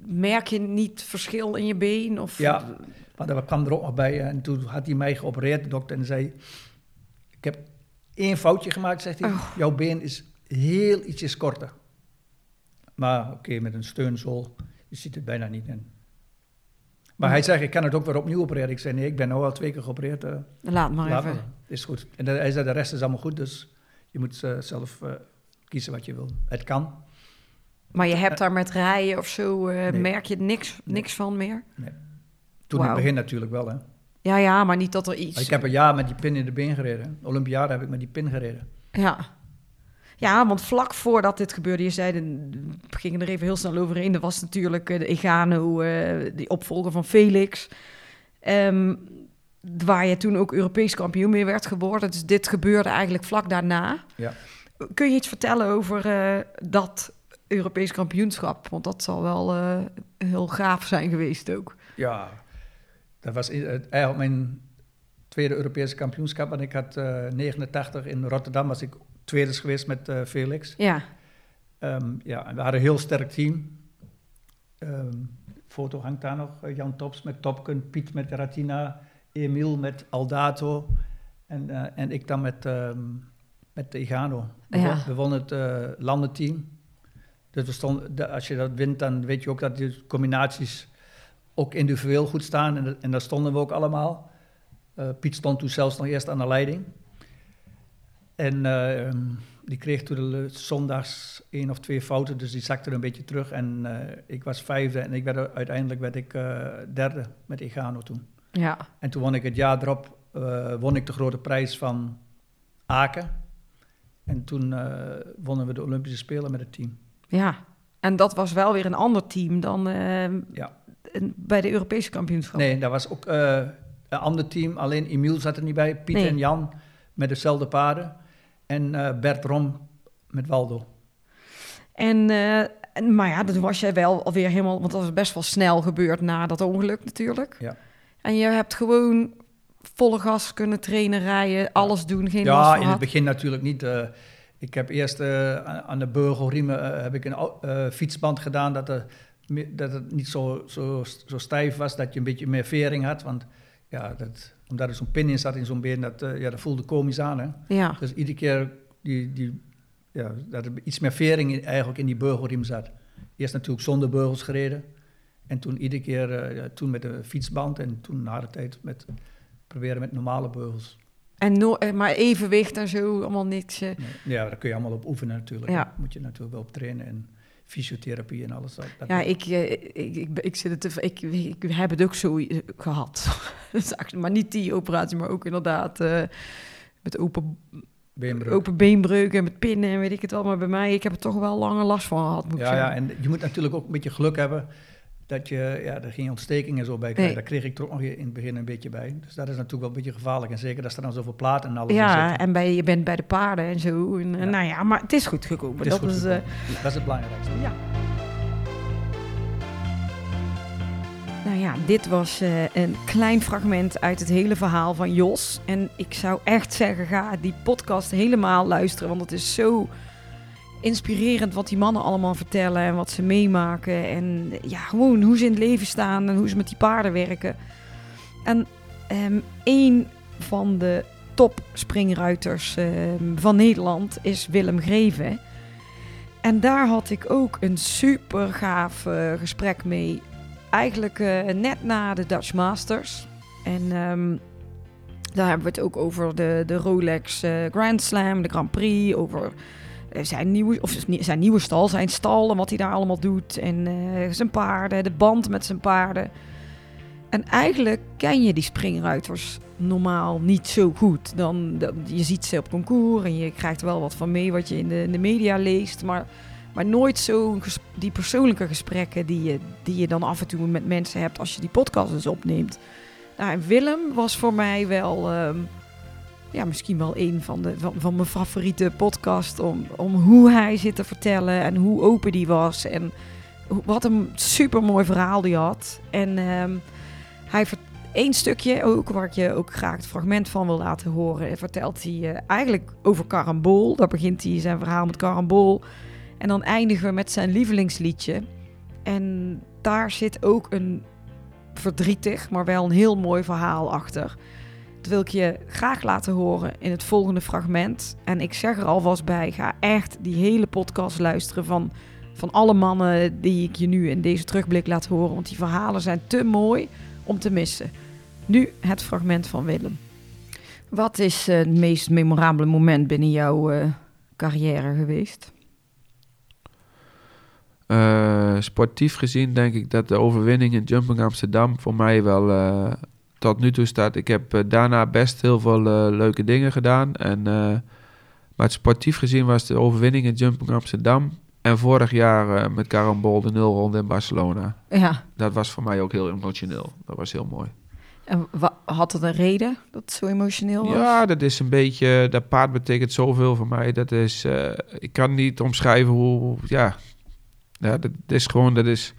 merk je niet verschil in je been? Of, Ja. Maar dat kwam er ook nog bij. En toen had hij mij geopereerd, de dokter, en zei... Ik heb één foutje gemaakt, zegt hij. Oh. Jouw been is heel ietsjes korter. Maar oké, met een steunzool, je ziet het bijna niet in. Maar hij zegt, ik kan het ook weer opnieuw opereren. Ik zei, nee, ik ben nu al twee keer geopereerd. eh, Laat maar laat even. maar. Is goed. En hij zei, de rest is allemaal goed, dus je moet eh, zelf eh, kiezen wat je wil. Het kan. Maar je hebt daar met rijden of zo, eh, Nee. merk je niks, niks van meer? Toen in het begin natuurlijk wel, hè. Ja, ja, maar niet dat er iets... Maar ik heb een jaar met die pin in de been gereden. Olympiade heb ik met die pin gereden. Ja. Ja, want vlak voordat dit gebeurde, je zei, we gingen er even heel snel overheen. Er was natuurlijk eh, de Egano, eh, die opvolger van Felix. Ehm, waar je toen ook Europees kampioen mee werd geworden. Dus dit gebeurde eigenlijk vlak daarna. Ja. Kun je iets vertellen over eh, dat Europees kampioenschap? Want dat zal wel heel gaaf zijn geweest ook. Ja, dat was eigenlijk mijn tweede Europese kampioenschap. En ik had eh 89 in Rotterdam, was ik tweede geweest met eh, Felix. Ja, Ehm, ja, we hadden een heel sterk team. Ehm foto hangt daar nog. eh, Jan Tops met Topken, Piet met Ratina, Emiel met Aldato en, eh, en ik dan met, ehm met Igano. We, Ja. won- we wonnen het landenteam. Dus we stonden, de- als je dat wint, dan weet je ook dat die combinaties ook individueel goed staan. En, en daar stonden we ook allemaal. Piet stond toen zelfs nog eerst aan de leiding. En eh, ehm, die kreeg toen zondags één of twee fouten, dus die zakte een beetje terug. En eh, ik was vijfde en ik werd, er- uiteindelijk werd ik eh, derde met Egano toen. ja. En toen won ik het jaar erop, eh, won ik de grote prijs van Aken. En toen eh, wonnen we de Olympische Spelen met het team. Ja, en dat was wel weer een ander team dan eh, Ja. bij de Europese kampioenschap. Nee, dat was ook eh, een ander team. Alleen Emiel zat er niet bij. Piet Nee. en Jan met dezelfde paarden. En eh, Bert Rom met Waldo. En, eh, en- maar ja, dat was jij wel alweer helemaal, want dat was best wel snel gebeurd na dat ongeluk natuurlijk. Ja. En je hebt gewoon volle gas kunnen trainen, rijden, alles doen, geen Ja, in het begin natuurlijk niet. eh. ik heb eerst aan de burgelriemen eh, heb ik een fietsband gedaan dat, er, dat het niet zo, zo, zo stijf was, dat je een beetje meer vering had. Want ja, dat, omdat er zo'n pin in zat in zo'n been, dat, eh, ja, dat voelde komisch aan. Hè? Ja, Dus iedere keer die, die, ja, dat er iets meer vering in, eigenlijk in die burgelriem zat. Eerst natuurlijk zonder beugels gereden. En toen iedere keer eh, toen met de fietsband en toen na de tijd met, proberen met normale beugels. en no eh, maar evenwicht en zo, allemaal niks. Nee. Ja, daar kun je allemaal op oefenen natuurlijk. Ja. Moet je natuurlijk wel op trainen en fysiotherapie en alles. Dat, dat- Ja, ik, ik, ik, ik, zit het ik, ik heb het ook zo eh, gehad. [laughs] Dus maar niet die operatie, maar ook inderdaad eh, met open, beenbreuk. open beenbreuken, met pinnen en weet ik het wel. Maar bij mij, ik heb er toch wel lange last van gehad, moet Ja, ja, en je moet natuurlijk ook een beetje geluk hebben dat je, ja, er geen ontsteking en zo bij krijgt. Nee. Daar kreeg ik ook nog in het begin een beetje bij. Dus dat is natuurlijk wel een beetje gevaarlijk. En zeker als er dan zoveel platen en alles in Ja, zitten. en bij, je bent bij de paarden en zo. En, eh, Ja. Nou ja, maar het is goed gekomen. Dat, goed is, eh, dat is het belangrijkste. ja. Nou ja, dit was eh, een klein fragment uit het hele verhaal van Jos. En ik zou echt zeggen, ga die podcast helemaal luisteren. Want het is zo inspirerend wat die mannen allemaal vertellen en wat ze meemaken. En ja, gewoon hoe ze in het leven staan en hoe ze met die paarden werken. En ehm een van de topspringruiters ehm, van Nederland is Willem Greven. En daar had ik ook een super gaaf eh, gesprek mee. Eigenlijk eh, net na de Dutch Masters. En ehm, daar hebben we het ook over de, de Rolex eh, Grand Slam, de Grand Prix. Over eh, zijn, nieuwe, of zijn nieuwe stal, zijn stal en wat hij daar allemaal doet. En zijn paarden, de band met zijn paarden. En eigenlijk ken je die springruiters normaal niet zo goed. Dan, je ziet ze op concours en je krijgt wel wat van mee wat je in de, in de media leest. Maar, maar nooit zo die persoonlijke gesprekken die je, die je dan af en toe met mensen hebt als je die podcast eens opneemt. Nou, en Willem was voor mij wel, ehm, ja, misschien wel een van, de, van, van mijn favoriete podcast. Om, om hoe hij zit te vertellen en hoe open die was. En wat een super mooi verhaal die had. En ehm, hij één stukje ook, waar ik je ook graag het fragment van wil laten horen, vertelt hij eh, eigenlijk over Carambol. Daar begint hij zijn verhaal met Carambol. En dan eindigen we met zijn lievelingsliedje. En daar zit ook een verdrietig, maar wel een heel mooi verhaal achter. Dat wil ik je graag laten horen in het volgende fragment. En ik zeg er alvast bij, ga echt die hele podcast luisteren van, van alle mannen die ik je nu in deze terugblik laat horen. Want die verhalen zijn te mooi om te missen. Nu het fragment van Willem. Wat is het meest memorabele moment binnen jouw eh, carrière geweest? Eh, sportief gezien denk ik dat de overwinning in Jumping Amsterdam voor mij wel eh, tot nu toe staat. Ik heb eh, daarna best heel veel leuke dingen gedaan. En, maar sportief gezien was de overwinning in Jumping Amsterdam. En vorig jaar met Carambol de nulronde in Barcelona. Ja, Dat was voor mij ook heel emotioneel. Dat was heel mooi. en had het een reden dat het zo emotioneel was? Ja, dat is een beetje. Dat paard betekent zoveel voor mij. Dat is. ik kan niet omschrijven hoe. Ja, ja dat is gewoon. Dat is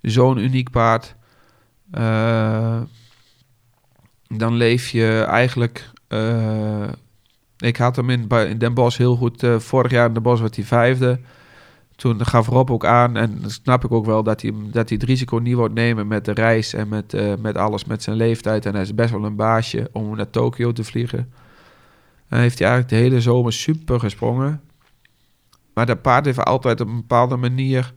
zo'n uniek paard. Eh, dan leef je eigenlijk. eh, ik had hem in, in Den Bosch heel goed. eh, vorig jaar in Den Bosch was hij vijfde. Toen gaf Rob ook aan, en dan snap ik ook wel dat hij, dat hij het risico niet wil nemen met de reis en met, met alles, met zijn leeftijd. En hij is best wel een baasje om naar Tokio te vliegen. En heeft hij eigenlijk de hele zomer super gesprongen. Maar dat paard heeft altijd op een bepaalde manier...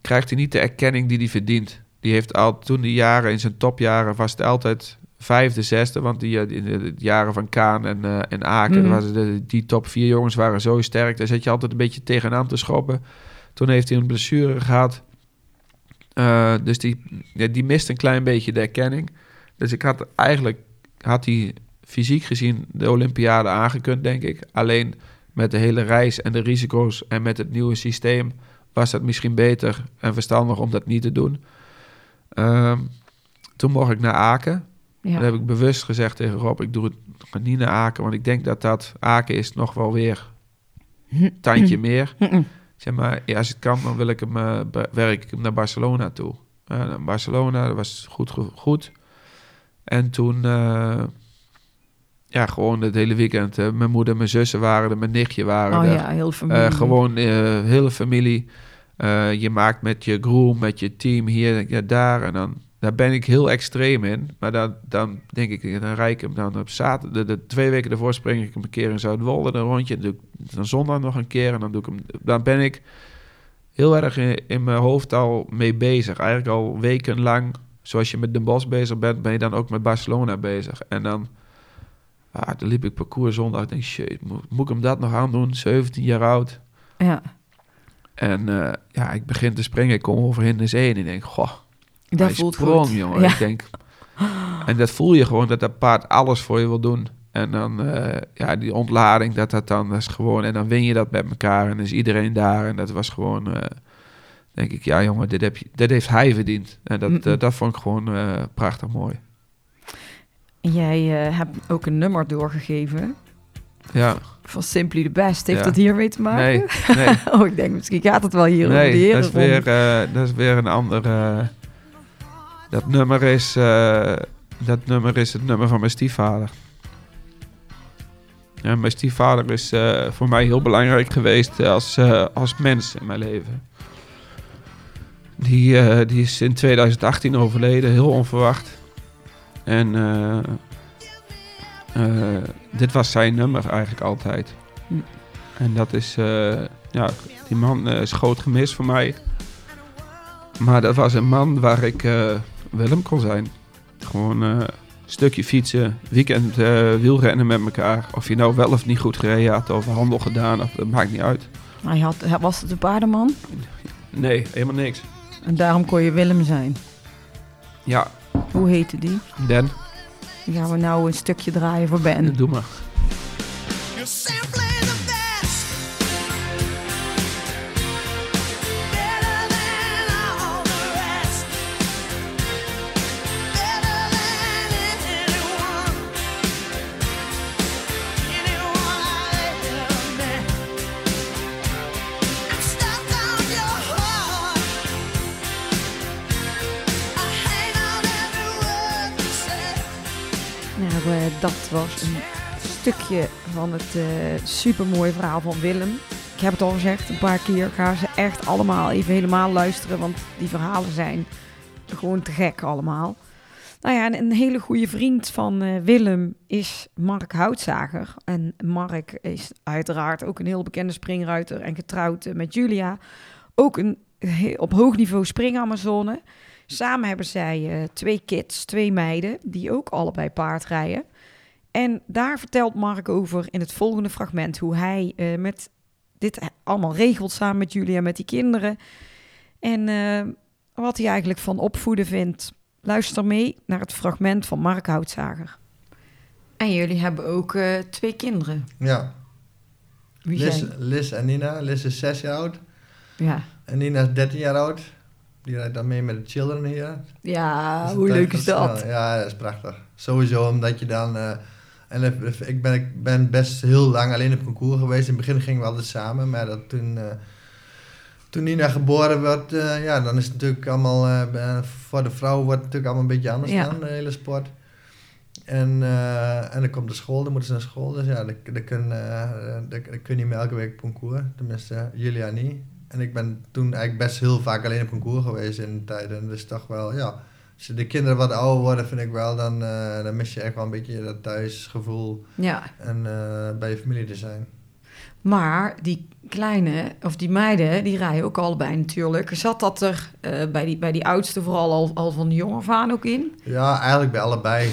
krijgt hij niet de erkenning die hij verdient. Die heeft al toen die jaren, in zijn topjaren, was het altijd vijfde, zesde. Want die, eh, in de jaren van Kaan en, eh, en Aken, Mhm. was de, die top vier jongens waren zo sterk. Daar zat je altijd een beetje tegenaan te schoppen. Toen heeft hij een blessure gehad. Eh, dus die, ja, die mist een klein beetje de erkenning. Dus ik had eigenlijk, had hij fysiek gezien de Olympiade aangekund, denk ik. Alleen met de hele reis en de risico's en met het nieuwe systeem was het misschien beter en verstandig om dat niet te doen. Ehm, toen mocht ik naar Aken. Ja. Dan heb ik bewust gezegd tegen Rob, ik doe het niet naar Aken, want ik denk dat dat Aken is nog wel weer een [laughs] tandje meer. [laughs] Zeg maar, ja, als het kan, dan wil ik hem, eh, werk ik hem naar Barcelona toe. Eh, naar Barcelona, dat was goed, goed. En toen, eh, ja, gewoon het hele weekend. eh, mijn moeder, mijn zussen waren er, mijn nichtje waren Oh er. ja, heel familie. Eh, gewoon eh hele familie. Eh, je maakt met je groom, met je team hier, ja, daar. En dan daar ben ik heel extreem in. Maar dan, dan denk ik, dan rijd ik hem dan op zaterdag. De, de twee weken ervoor spring ik hem een keer in Zuidwolde een rondje. Dan doe ik dan zondag nog een keer. En dan doe ik hem. Dan ben ik heel erg in, in mijn hoofd al mee bezig. Eigenlijk al wekenlang. Zoals je met Den Bosch bezig bent, ben je dan ook met Barcelona bezig. En dan, ah, dan liep ik parcours zondag. Ik denk, shit, moet, moet ik hem dat nog aandoen? 17 jaar oud. Ja, En eh, ja, ik begin te springen. Ik kom over in de zee en ik denk, goh, dat voelt sprong, goed. jongen. Ja. Ik denk, en dat voel je gewoon, dat dat paard alles voor je wil doen. En dan, eh, ja, die ontlading, dat dat dan dat is gewoon... En dan win je dat met elkaar en is iedereen daar. En dat was gewoon, eh, denk ik, ja jongen, dit, heb je, dit heeft hij verdiend. En dat, dat vond ik gewoon prachtig mooi. Jij eh, hebt ook een nummer doorgegeven Ja, van Simply the Best. Heeft Ja. dat hiermee te maken? nee, nee. [laughs] Oh, ik denk misschien gaat het wel hier over de Nee, dat is, weer, eh, dat is weer een ander. eh, dat nummer is. dat nummer is het nummer van mijn stiefvader. Ja, mijn stiefvader is voor mij heel belangrijk geweest als, als mens in mijn leven. Die, die is in 2018 overleden, heel onverwacht. En eh, eh, dit was zijn nummer eigenlijk altijd. Hm. En dat is, eh, ja, die man is groot gemist voor mij. Maar dat was een man waar ik Willem kon zijn. Gewoon een stukje fietsen, weekend wielrennen met elkaar. Of je nou wel of niet goed gereden had of handel gedaan, of, dat maakt niet uit. Hij had, was het een paardenman? Nee, helemaal niks. En daarom kon je Willem zijn. Ja, Hoe heette die? Dan, Die gaan we nou een stukje draaien voor Ben. doe maar. Was een stukje van het eh supermooie verhaal van Willem. Ik heb het al gezegd een paar keer. Ga ze echt allemaal even helemaal luisteren. Want die verhalen zijn gewoon te gek allemaal. Nou ja, en een hele goede vriend van eh, Willem is Mark Houtzager. En Mark is uiteraard ook een heel bekende springruiter en getrouwd eh, met Julia. Ook een op hoog niveau springamazone. Samen hebben zij twee kids, twee meiden, die ook allebei paardrijden. En daar vertelt Mark over in het volgende fragment hoe hij eh, met dit allemaal regelt samen met Julia, met die kinderen. En eh, wat hij eigenlijk van opvoeden vindt. Luister mee naar het fragment van Mark Houtzager. En jullie hebben ook eh, twee kinderen. Ja, Wie Liz, zijn? Liz en Nina. Liz is 6 jaar oud Ja, en Nina is 13 jaar oud. Die rijdt dan mee met de children hier. ja Dus hoe leuk is dat? Ja, dat is prachtig. Sowieso omdat je dan... en ik- ben, ik ben best heel lang alleen op concours geweest. In het begin gingen we altijd samen, maar dat toen... eh, toen Nina geboren werd, eh, ja, dan is het natuurlijk allemaal... eh, voor de vrouw wordt het natuurlijk allemaal een beetje anders Ja. dan, de hele sport. En, en dan komt de school, dan moeten ze naar school. Dus ja, dan, dan, kun, dan, dan kun je niet meer elke week op concours. Tenminste, Julia niet. En ik ben toen eigenlijk best heel vaak alleen op concours geweest in de tijd. En dus toch wel, ja... Als de kinderen wat ouder worden, vind ik wel, dan, eh, dan mis je echt wel een beetje dat thuisgevoel Ja, en eh, bij je familie te zijn. maar die kleine, of die meiden, die rijden ook allebei natuurlijk. Zat dat er eh, bij, die, bij die oudste vooral al, al van de jonge af aan ook in? Ja, eigenlijk bij allebei.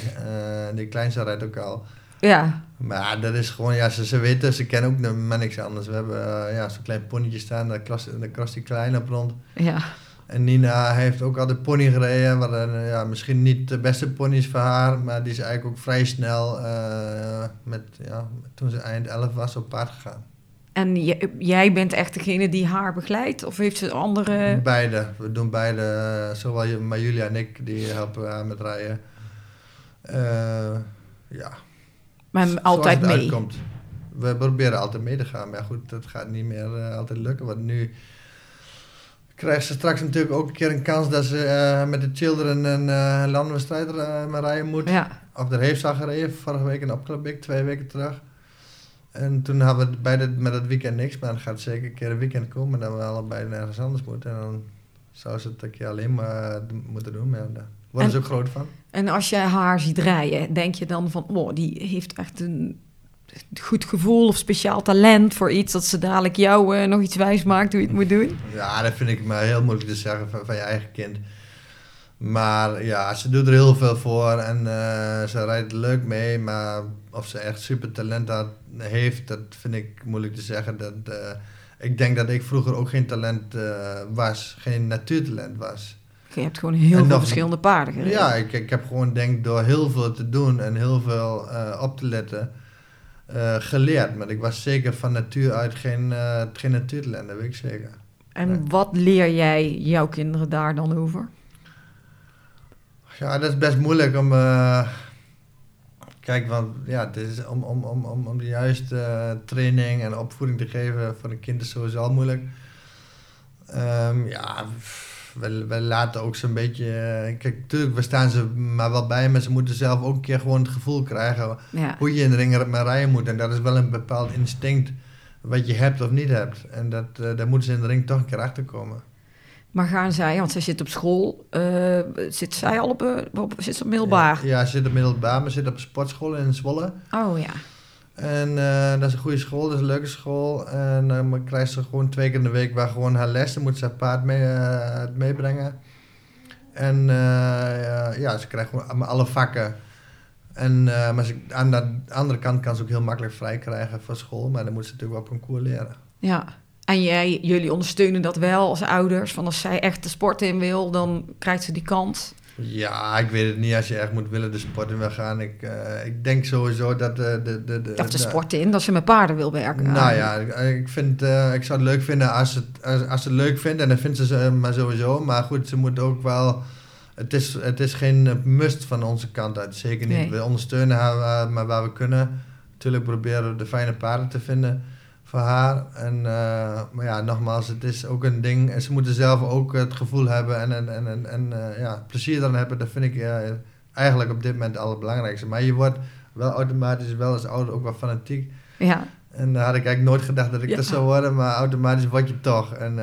Die kleinste rijdt ook al. Ja, Maar dat is gewoon, ja, ze, ze weten, ze kennen ook maar niks anders. We hebben ja, zo'n klein ponnetje staan, daar krast, daar krast die klein op rond. ja. En Nina heeft ook altijd pony gereden, wat eh, ja, misschien niet de beste pony is voor haar, maar die is eigenlijk ook vrij snel, eh, met, ja, toen ze eind 11 was, op paard gegaan. En jij bent echt degene die haar begeleidt? Of heeft ze andere... Beide. We doen beide. eh, Zowel je- maar Julia en ik, die helpen haar met rijden. Eh, ja. Maar altijd het mee? uitkomt. We proberen altijd mee te gaan. Maar goed, dat gaat niet meer altijd lukken. Want nu krijgt ze straks natuurlijk ook een keer een kans dat ze eh, met de children een uh, landwedstrijd maar rijden moet. Ja, Of daar heeft ze al gereden, vorige week in Opklapik, twee weken terug. En toen hadden we bij dit, met het weekend niks, maar dan gaat zeker een keer een weekend komen dat we allebei nergens anders moeten. En dan zou ze het een keer alleen maar moeten doen, maar ja, daar worden ze ook groot van. En als jij haar ziet rijden, denk je dan van, oh, die heeft echt een goed gevoel of speciaal talent voor iets dat ze dadelijk jou eh, nog iets wijs maakt hoe je het moet doen? Ja, dat vind ik maar heel moeilijk te zeggen van, van je eigen kind. Maar ja, ze doet er heel veel voor en eh, ze rijdt leuk mee. Maar of ze echt super talent had, heeft, dat vind ik moeilijk te zeggen. Dat, eh, ik denk dat ik vroeger ook geen talent was, geen natuurtalent was. Je hebt gewoon heel En veel verschillende paarden gereden. Ja, ik, ik heb gewoon denk door heel veel te doen en heel veel op te letten eh, geleerd. Maar ik was zeker van natuur uit geen, eh, geen natuurtalent, dat weet ik zeker. En Nee. wat leer jij jouw kinderen daar dan over? Ja, dat is best moeilijk om. eh, kijk, want ja, het is om, om, om, om, om de juiste training en opvoeding te geven voor een kind is sowieso al moeilijk. Ehm, ja, we, we laten ook zo'n beetje. eh, kijk, natuurlijk, we staan ze maar wel bij, maar ze moeten zelf ook een keer gewoon het gevoel krijgen Ja. hoe je in de ring maar rijden moet. En dat is wel een bepaald instinct wat je hebt of niet hebt. En dat, eh, daar moeten ze in de ring toch een keer achter komen. Maar gaan zij, want zij zit op school, eh, zit zij al op, op, zit ze op middelbaar? Ja, ja, ze zit op middelbaar, maar ze zit op sportschool in Zwolle. Oh ja. En eh, dat is een goede school, dat is een leuke school. En eh, dan krijgt ze gewoon twee keer in de week waar gewoon haar les. Dan moet ze haar paard mee, eh, meebrengen. En eh, ja, ze krijgt gewoon alle vakken. En, eh, maar ze, aan de andere kant kan ze ook heel makkelijk vrij krijgen voor school. Maar dan moet ze natuurlijk wel op concours leren. Ja. En jij, jullie ondersteunen dat wel als ouders. Van als zij echt de sport in wil, dan krijgt ze die kans. Ja, ik weet het niet als je echt moet willen de sport in wil gaan. Ik, eh, ik denk sowieso dat de... de, de, de Of de sport in, dat ze met paarden wil werken. Nou ja, ik, ik, vind, eh, ik zou het leuk vinden als, het, als, als ze het leuk vindt. En dan vindt ze ze maar sowieso. Maar goed, ze moet ook wel... Het is, het is geen eh, must van onze kant uit. Zeker niet. Nee. We ondersteunen haar maar waar we kunnen. Natuurlijk proberen we de fijne paarden te vinden voor haar. En, eh, maar ja, nogmaals, het is ook een ding. En ze moeten zelf ook het gevoel hebben en, en, en, en, en, eh, ja, plezier dan hebben. Dat vind ik eh, eigenlijk op dit moment het allerbelangrijkste. Maar je wordt wel automatisch wel als ouder ook wel fanatiek. Ja. En daar had ik eigenlijk nooit gedacht dat ik Ja. dat zou worden, maar automatisch word je toch. En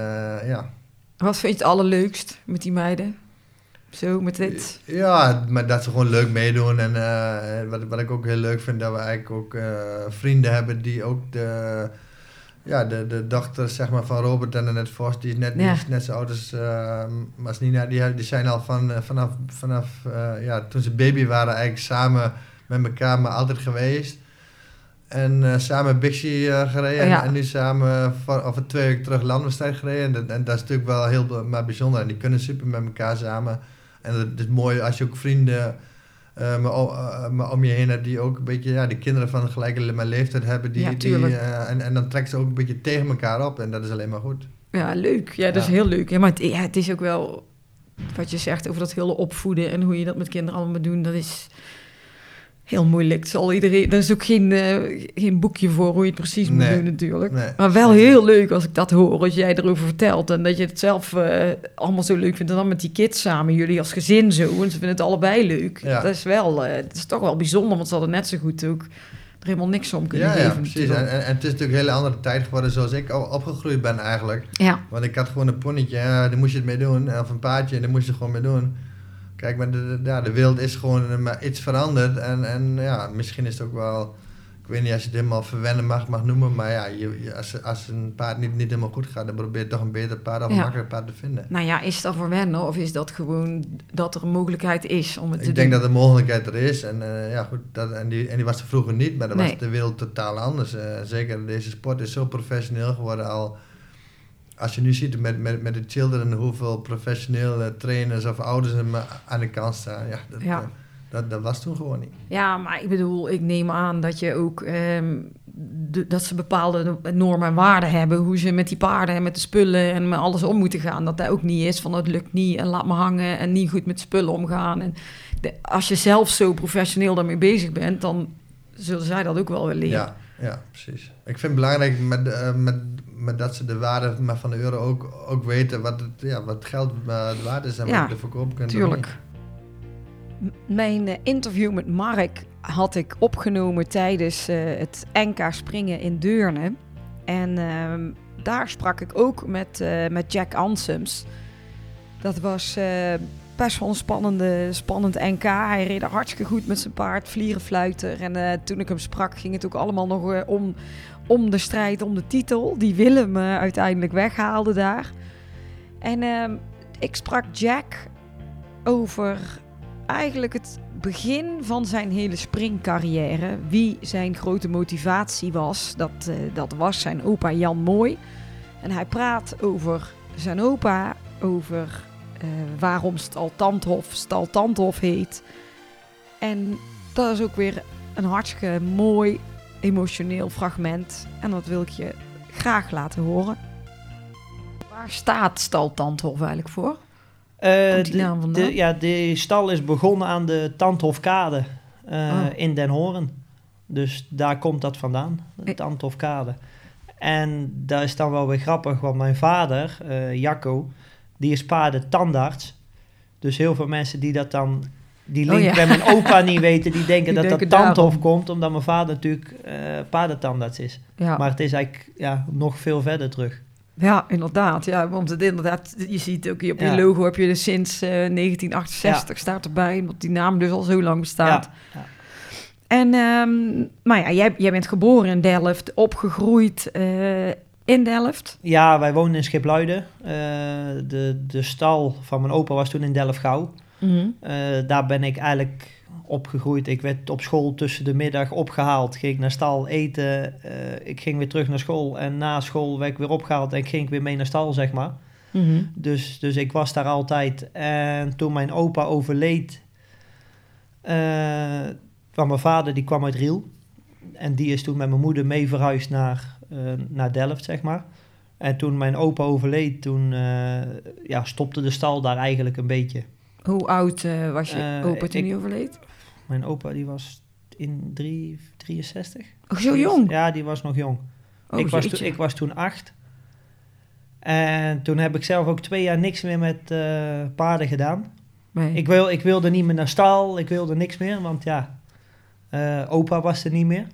ja. Wat vind je het allerleukst met die meiden? Zo met dit. Ja, maar dat ze gewoon leuk meedoen. En wat, wat ik ook heel leuk vind, dat we eigenlijk ook vrienden hebben die ook de, ja, de, de dochter zeg maar, van Robert en Annette Vos, die is net, die Ja. is net zo oud als, eh, als Nina, die, die zijn al van, eh, vanaf, vanaf eh, ja, toen ze baby waren eigenlijk samen met elkaar, maar altijd geweest. En eh, samen Bixie gereden Ja. en nu samen voor, over twee weken terug landwedstrijd gereden. En dat, en dat is natuurlijk wel heel maar bijzonder. En die kunnen super met elkaar samen. En het is mooi als je ook vrienden maar, om je heen hebt die ook een beetje, ja, die kinderen van gelijke le- leeftijd hebben. Die, Ja, die, eh, en, en dan trekken ze ook een beetje tegen elkaar op. En dat is alleen maar goed. Ja, leuk. Ja, dat is heel leuk. Ja, maar het, ja, het is ook wel wat je zegt over dat hele opvoeden en hoe je dat met kinderen allemaal doen. Dat is heel moeilijk. Het Zal iedereen, er is ook geen, eh, geen boekje voor hoe je het precies moet Nee. doen natuurlijk. Nee. Maar wel heel leuk als ik dat hoor, als jij erover vertelt. En dat je het zelf eh, allemaal zo leuk vindt. En dan met die kids samen, jullie als gezin zo. En ze vinden het allebei leuk. Ja. Dat is wel, eh, het is toch wel bijzonder, want ze hadden net zo goed ook er helemaal niks om kunnen Ja, geven. ja, precies. En, natuurlijk. en, en het is natuurlijk een hele andere tijd geworden zoals ik al opgegroeid ben eigenlijk. Ja, Want ik had gewoon een ponnetje, ja, daar moest je het mee doen. Of een paardje, en daar moest je gewoon mee doen. Kijk, maar de, de, ja, de wereld is gewoon eh, maar iets veranderd. En, en ja, misschien is het ook wel... Ik weet niet als je het helemaal verwennen mag, mag noemen. Maar ja, je, je- als, als een paard niet, niet helemaal goed gaat... dan probeer je toch een beter paard of een Ja. makkelijker paard te vinden. nou ja, is dat voor wennen of is dat gewoon dat er een mogelijkheid is om het te Ik denk doen? dat de mogelijkheid er is. En eh, ja, goed, dat, en, die, en die was er vroeger niet. Maar dan Nee. was de wereld totaal anders. Eh, zeker deze sport is zo professioneel geworden al... Als je nu ziet met, met, met de children hoeveel professionele trainers of ouders er maar aan de kant staan. Ja, dat, Ja. eh, dat, dat was toen gewoon niet. Ja, maar ik bedoel, ik neem aan dat je ook ehm, de- dat ze bepaalde normen en waarden hebben, hoe ze met die paarden en met de spullen en met alles om moeten gaan. Dat dat ook niet is van het lukt niet en laat me hangen en niet goed met spullen omgaan. En de- als je zelf zo professioneel daarmee bezig bent, dan zullen zij dat ook wel willen leren. Ja, ja, precies. Ik vind het belangrijk met, eh, met, met dat ze de waarde maar van de euro ook, ook weten wat het, ja, wat geld eh, waard is en Ja, wat je de verkoop kunt Tuurlijk. Mijn eh, interview met Mark had ik opgenomen tijdens het NK springen in Deurne. En ehm, daar sprak ik ook met, met Jack Ansems. Dat was best wel een spannende, spannend NK. Hij reed hartstikke goed met zijn paard, vlierenfluiter. En eh, toen ik hem sprak, ging het ook allemaal nog eh, om, om de strijd om de titel. Die Willem eh, uiteindelijk weghaalde daar. En ehm, ik sprak Jack over eigenlijk het begin van zijn hele springcarrière. Wie zijn grote motivatie was, dat, dat was zijn opa Jan Mooi. En hij praat over zijn opa, over eh, waarom Stal Tandhof Stal Tandhof heet. En dat is ook weer een hartstikke mooi emotioneel fragment. En dat wil ik je graag laten horen. Waar staat Stal Tandhof eigenlijk voor? Komt die naam vandaan? de, ja, de stal is begonnen aan de Tandhofkade eh, Oh. in Den Hoorn. Dus daar komt dat vandaan, de Tandhofkade. En dat is dan wel weer grappig, want mijn vader, Jacco, die is paardentandarts. Dus heel veel mensen die dat dan, die Oh, link ja. bij mijn opa niet weten, die [laughs] denken Die dat denken dat Tandhof komt, omdat mijn vader natuurlijk eh paardentandarts is. Ja. Maar het is eigenlijk ja, nog veel verder terug. Ja, inderdaad. Ja, want het inderdaad, je ziet ook hier op je Ja. logo heb je dus sinds eh, 1968 staat erbij, omdat die naam dus al zo lang bestaat. En, ehm, maar ja, jij, jij bent geboren in Delft, opgegroeid eh, in Delft. Ja, wij woonden in Schipluiden. Eh, de, de stal van mijn opa was toen in Delft-Gouw. Eh, daar ben ik eigenlijk opgegroeid. Ik werd op school tussen de middag opgehaald. Ging ik naar stal eten. Eh, ik ging weer terug naar school. En na school werd ik weer opgehaald en ging ik weer mee naar stal, zeg maar. Mhm. Dus, dus ik was daar altijd. En toen mijn opa overleed, kwam mijn vader, die kwam uit Riel. En die is toen met mijn moeder mee verhuisd naar, naar Delft, zeg maar. En toen mijn opa overleed, toen eh, ja, stopte de stal daar eigenlijk een beetje. Hoe oud eh, was je Eh, opa toen hij overleed? Mijn opa die was in drie, 63. Oh, zo jong? Ja, die was nog jong. Oh, ik, was toen, ik was toen acht. En toen heb ik zelf ook twee jaar niks meer met eh, paarden gedaan. Nee. Ik, wil, ik wilde niet meer naar stal, ik wilde niks meer, want ja, eh, opa was er niet meer.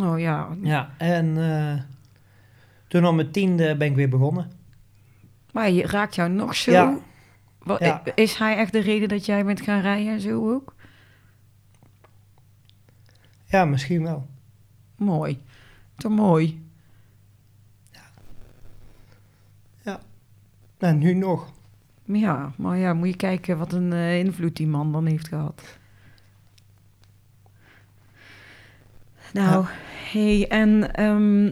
Oh ja. Ja, en eh, toen om mijn tiende ben ik weer begonnen. Maar je raakt jou nog zo Ja. Ja. Is hij echt de reden dat jij bent gaan rijden en zo ook? Ja, misschien wel. Mooi. Toch mooi. En nu nog. Ja, maar ja, moet je kijken wat een eh, invloed die man dan heeft gehad. Nou, hey, en ehm,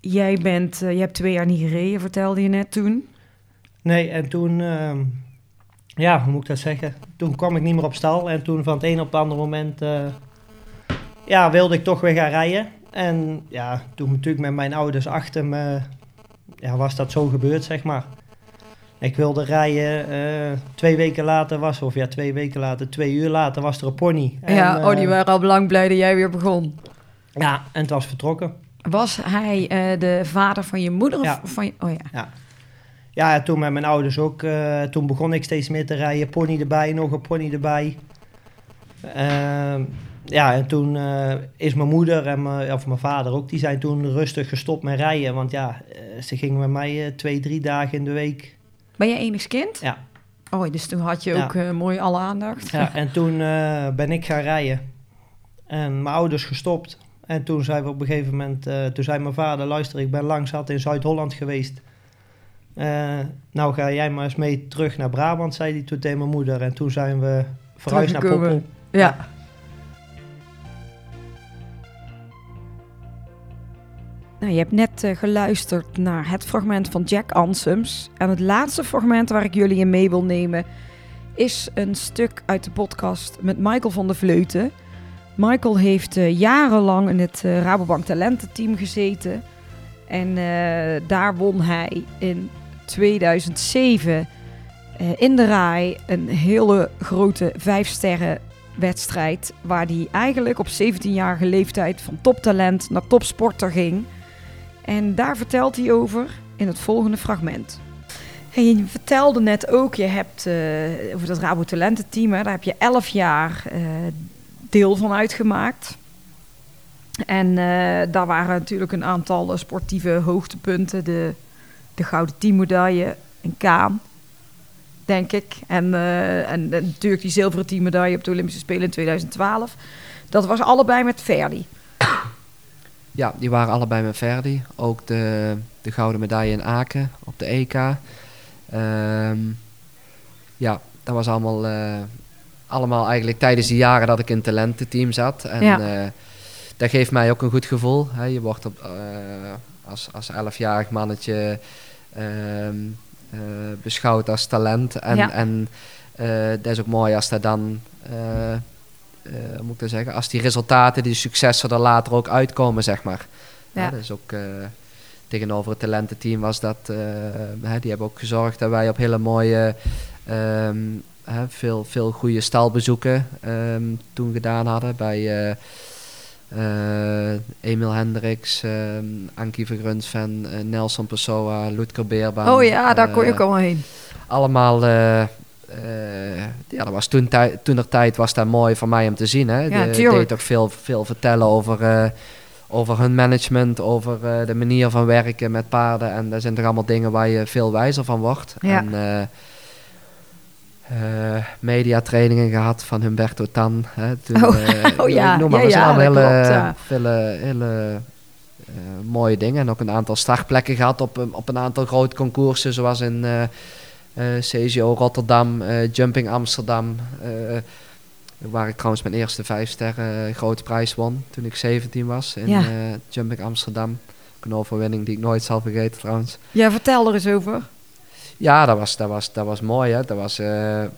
jij bent, eh, je hebt twee jaar niet gereden, vertelde je net toen. Nee, en toen, ehm, ja, hoe moet ik dat zeggen? Toen kwam ik niet meer op stal en toen van het een op het andere moment, eh, ja, wilde ik toch weer gaan rijden. En ja, toen natuurlijk met mijn ouders achter me, ja, was dat zo gebeurd, zeg maar. Ik wilde rijden, eh, twee weken later was, of ja, twee weken later, twee uur later was er een pony. En, ja, oh, die eh, waren al lang blij dat jij weer begon. Ja, en het was vertrokken. Was hij eh, de vader van je moeder? Ja. Of van je, oh ja. Ja, en toen met mijn ouders ook. toen begon ik steeds meer te rijden. Pony erbij, nog een pony erbij. Ehm, ja, en toen is mijn moeder en mijn, of mijn vader ook, die zijn toen rustig gestopt met rijden. Want ja, ze gingen met mij twee, drie dagen in de week. Ben je enig kind? Ja. Oh, dus toen had je Ja. ook eh, mooi alle aandacht. Ja, en toen eh, ben ik gaan rijden. En mijn ouders gestopt. En toen zei we op een gegeven moment, eh, toen zei mijn vader, luister, ik ben lang zat in Zuid-Holland geweest. Nou ga jij maar eens mee terug naar Brabant, zei hij toen tegen mijn moeder. En toen zijn we verhuisd naar. Poppel. Ja. Nou, je hebt net eh, geluisterd naar het fragment van Jack Ansems. En het laatste fragment waar ik jullie in mee wil nemen... is een stuk uit de podcast met Michael van der Vleuten. Michael heeft eh, jarenlang in het eh, Rabobank talententeam gezeten. En daar won hij in 2007 eh, in de RAI een hele grote vijf sterren wedstrijd. Waar hij eigenlijk op 17-jarige leeftijd van toptalent naar topsporter ging. En daar vertelt hij over in het volgende fragment. En je vertelde net ook, je hebt eh, over dat Rabo Talententeam, daar heb je 11 jaar eh, deel van uitgemaakt. En eh, daar waren natuurlijk een aantal sportieve hoogtepunten. De, de gouden teammedaille in Kaan, denk ik. En, en, en natuurlijk die zilveren teammedaille op de Olympische Spelen in 2012. Dat was allebei met Verdi. Ja, die waren allebei met Verdi. Ook de, de gouden medaille in Aken op de EK. Ehm, ja, dat was allemaal, eh, allemaal eigenlijk tijdens die jaren dat ik in het talententeam zat. En Ja. eh, dat geeft mij ook een goed gevoel. Hè. Je wordt op, eh, als, als 11-jarig mannetje ehm, eh, beschouwd als talent. En, Ja. en dat is ook mooi als dat dan... hoe moet ik dat zeggen? Als die resultaten, die successen er later ook uitkomen, zeg maar. Ja. Ja. dus ook eh, tegenover het talententeam was dat... hè, die hebben ook gezorgd dat wij op hele mooie... ehm, hè, veel, veel goede stalbezoeken ehm, toen gedaan hadden. Bij Emil Hendricks, ehm Ankie Vergrunsven, eh, Nelson Pessoa, Lutker Beerbaan. oh ja, daar kon je ook allemaal heen. allemaal. Eh, ja, dat was toen, toen er tijd was dat mooi voor mij om te zien. Hè. Ja, De- deed toch veel, veel vertellen over, eh, over hun management, over eh, de manier van werken met paarden. En daar zijn toch allemaal dingen waar je veel wijzer van wordt. Ja. En, mediatrainingen gehad van Humberto Tan. Hè, toen, Oh, [laughs] oh ja, noem maar, ja, ja, allemaal hele, klopt, ja. hele, hele mooie dingen. En ook een aantal startplekken gehad op, op een aantal grote concoursen, zoals in eh CGO Rotterdam, eh, Jumping Amsterdam. eh, waar ik trouwens mijn eerste vijf sterren grote prijs won toen ik 17 was in Ja. Jumping Amsterdam. Een overwinning die ik nooit zal vergeten trouwens. Ja, vertel er eens over. Ja, dat was, dat was, dat was mooi. Hè. Dat was,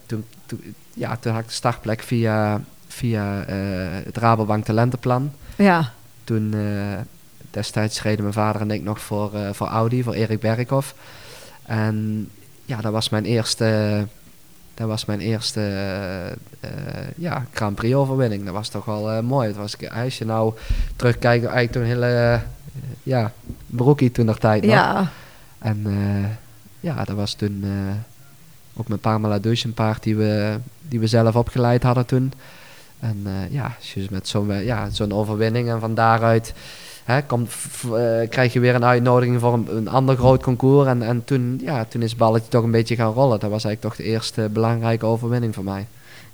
toen, toen, ja, toen had ik de startplek via, via het Rabobank Talentenplan. Ja, Toen destijds reden mijn vader en ik nog voor, voor Audi, voor Erik Berghoff. En ja, dat was mijn eerste, dat was mijn eerste eh, ja, Grand Prix overwinning. Dat was toch wel eh, mooi. Het was, als je nou terugkijkt, eigenlijk toen een hele ja, broekie toen nog tijd nog. ja. En eh, ja, dat was toen ook met Parma Douche een paard die we, die we zelf opgeleid hadden toen. En ja, met zo'n ja, zo'n overwinning en van daaruit hè, v- eh, krijg je weer een uitnodiging voor een, een ander groot concours. En, en toen, ja, toen is het balletje toch een beetje gaan rollen. Dat was eigenlijk toch de eerste belangrijke overwinning voor mij.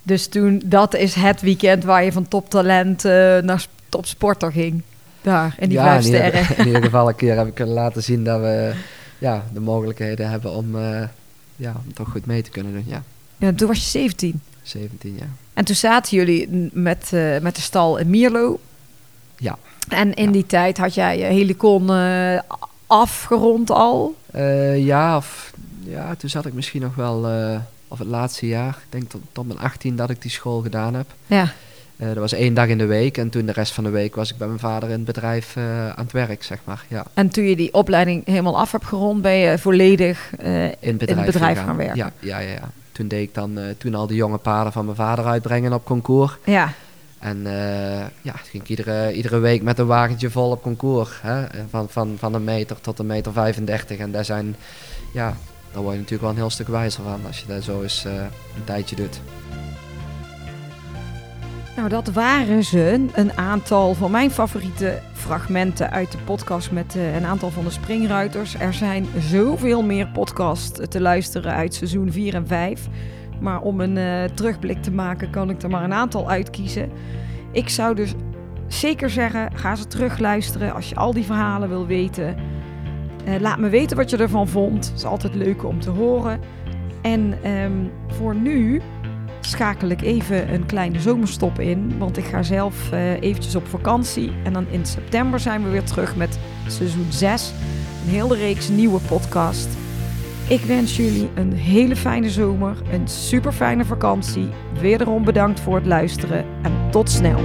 Dus toen, dat is het weekend waar je van toptalent eh, naar sp- topsporter ging. Daar, in die ja, vijf in ieder, in ieder geval [laughs] een keer heb ik kunnen laten zien dat we ja, de mogelijkheden hebben om, eh, ja, om toch goed mee te kunnen doen. Ja, Ja, toen was je 17. 17 jaar. En toen zaten jullie met, met de stal in Mierlo. Ja. En in Ja. die tijd had jij je helicon eh, afgerond al. Eh, ja, of, ja, toen zat ik misschien nog wel, eh, of het laatste jaar, ik denk tot, tot mijn 18 dat ik die school gedaan heb. Ja. Dat was één dag in de week en toen de rest van de week was ik bij mijn vader in het bedrijf aan het werk, zeg maar. Ja, En toen je die opleiding helemaal af hebt gerond, ben je volledig in het bedrijf, bedrijf gegaan. gaan werken. Ja, ja, ja, ja. Toen deed ik dan toen al de jonge paarden van mijn vader uitbrengen op concours. ja. En eh, ja, ging ik iedere, iedere week met een wagentje vol op concours. Hè? Van, van, van een meter tot een meter 35. En daar zijn, ja, daar word je natuurlijk wel een heel stuk wijzer van als je dat zo eens eh, een tijdje doet. Nou, dat waren ze. Een aantal van mijn favoriete fragmenten uit de podcast met eh, een aantal van de springruiters. Er zijn zoveel meer podcasts te luisteren uit seizoen 4 en 5. Maar om een eh, terugblik te maken, kan ik er maar een aantal uitkiezen. Ik zou dus zeker zeggen, ga ze terugluisteren als je al die verhalen wil weten. Eh, laat me weten wat je ervan vond. Het is altijd leuk om te horen. En ehm, voor nu schakel ik even een kleine zomerstop in. Want ik ga zelf eh, eventjes op vakantie. En dan in september zijn we weer terug met seizoen 6. Een hele reeks nieuwe podcast. Ik wens jullie een hele fijne zomer. Een super fijne vakantie. Wederom bedankt voor het luisteren. En tot snel.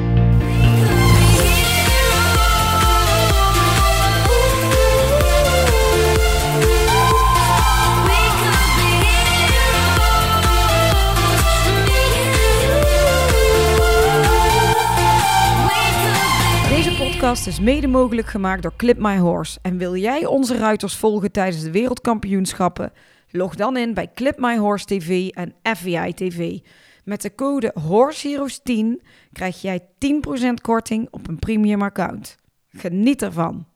Is mede mogelijk gemaakt door Clip My Horse. En wil jij onze ruiters volgen tijdens de wereldkampioenschappen? Log dan in bij Clip My Horse TV en FBI TV. Met de code HORSEHEROES10 krijg jij 10% korting op een premium account. Geniet ervan!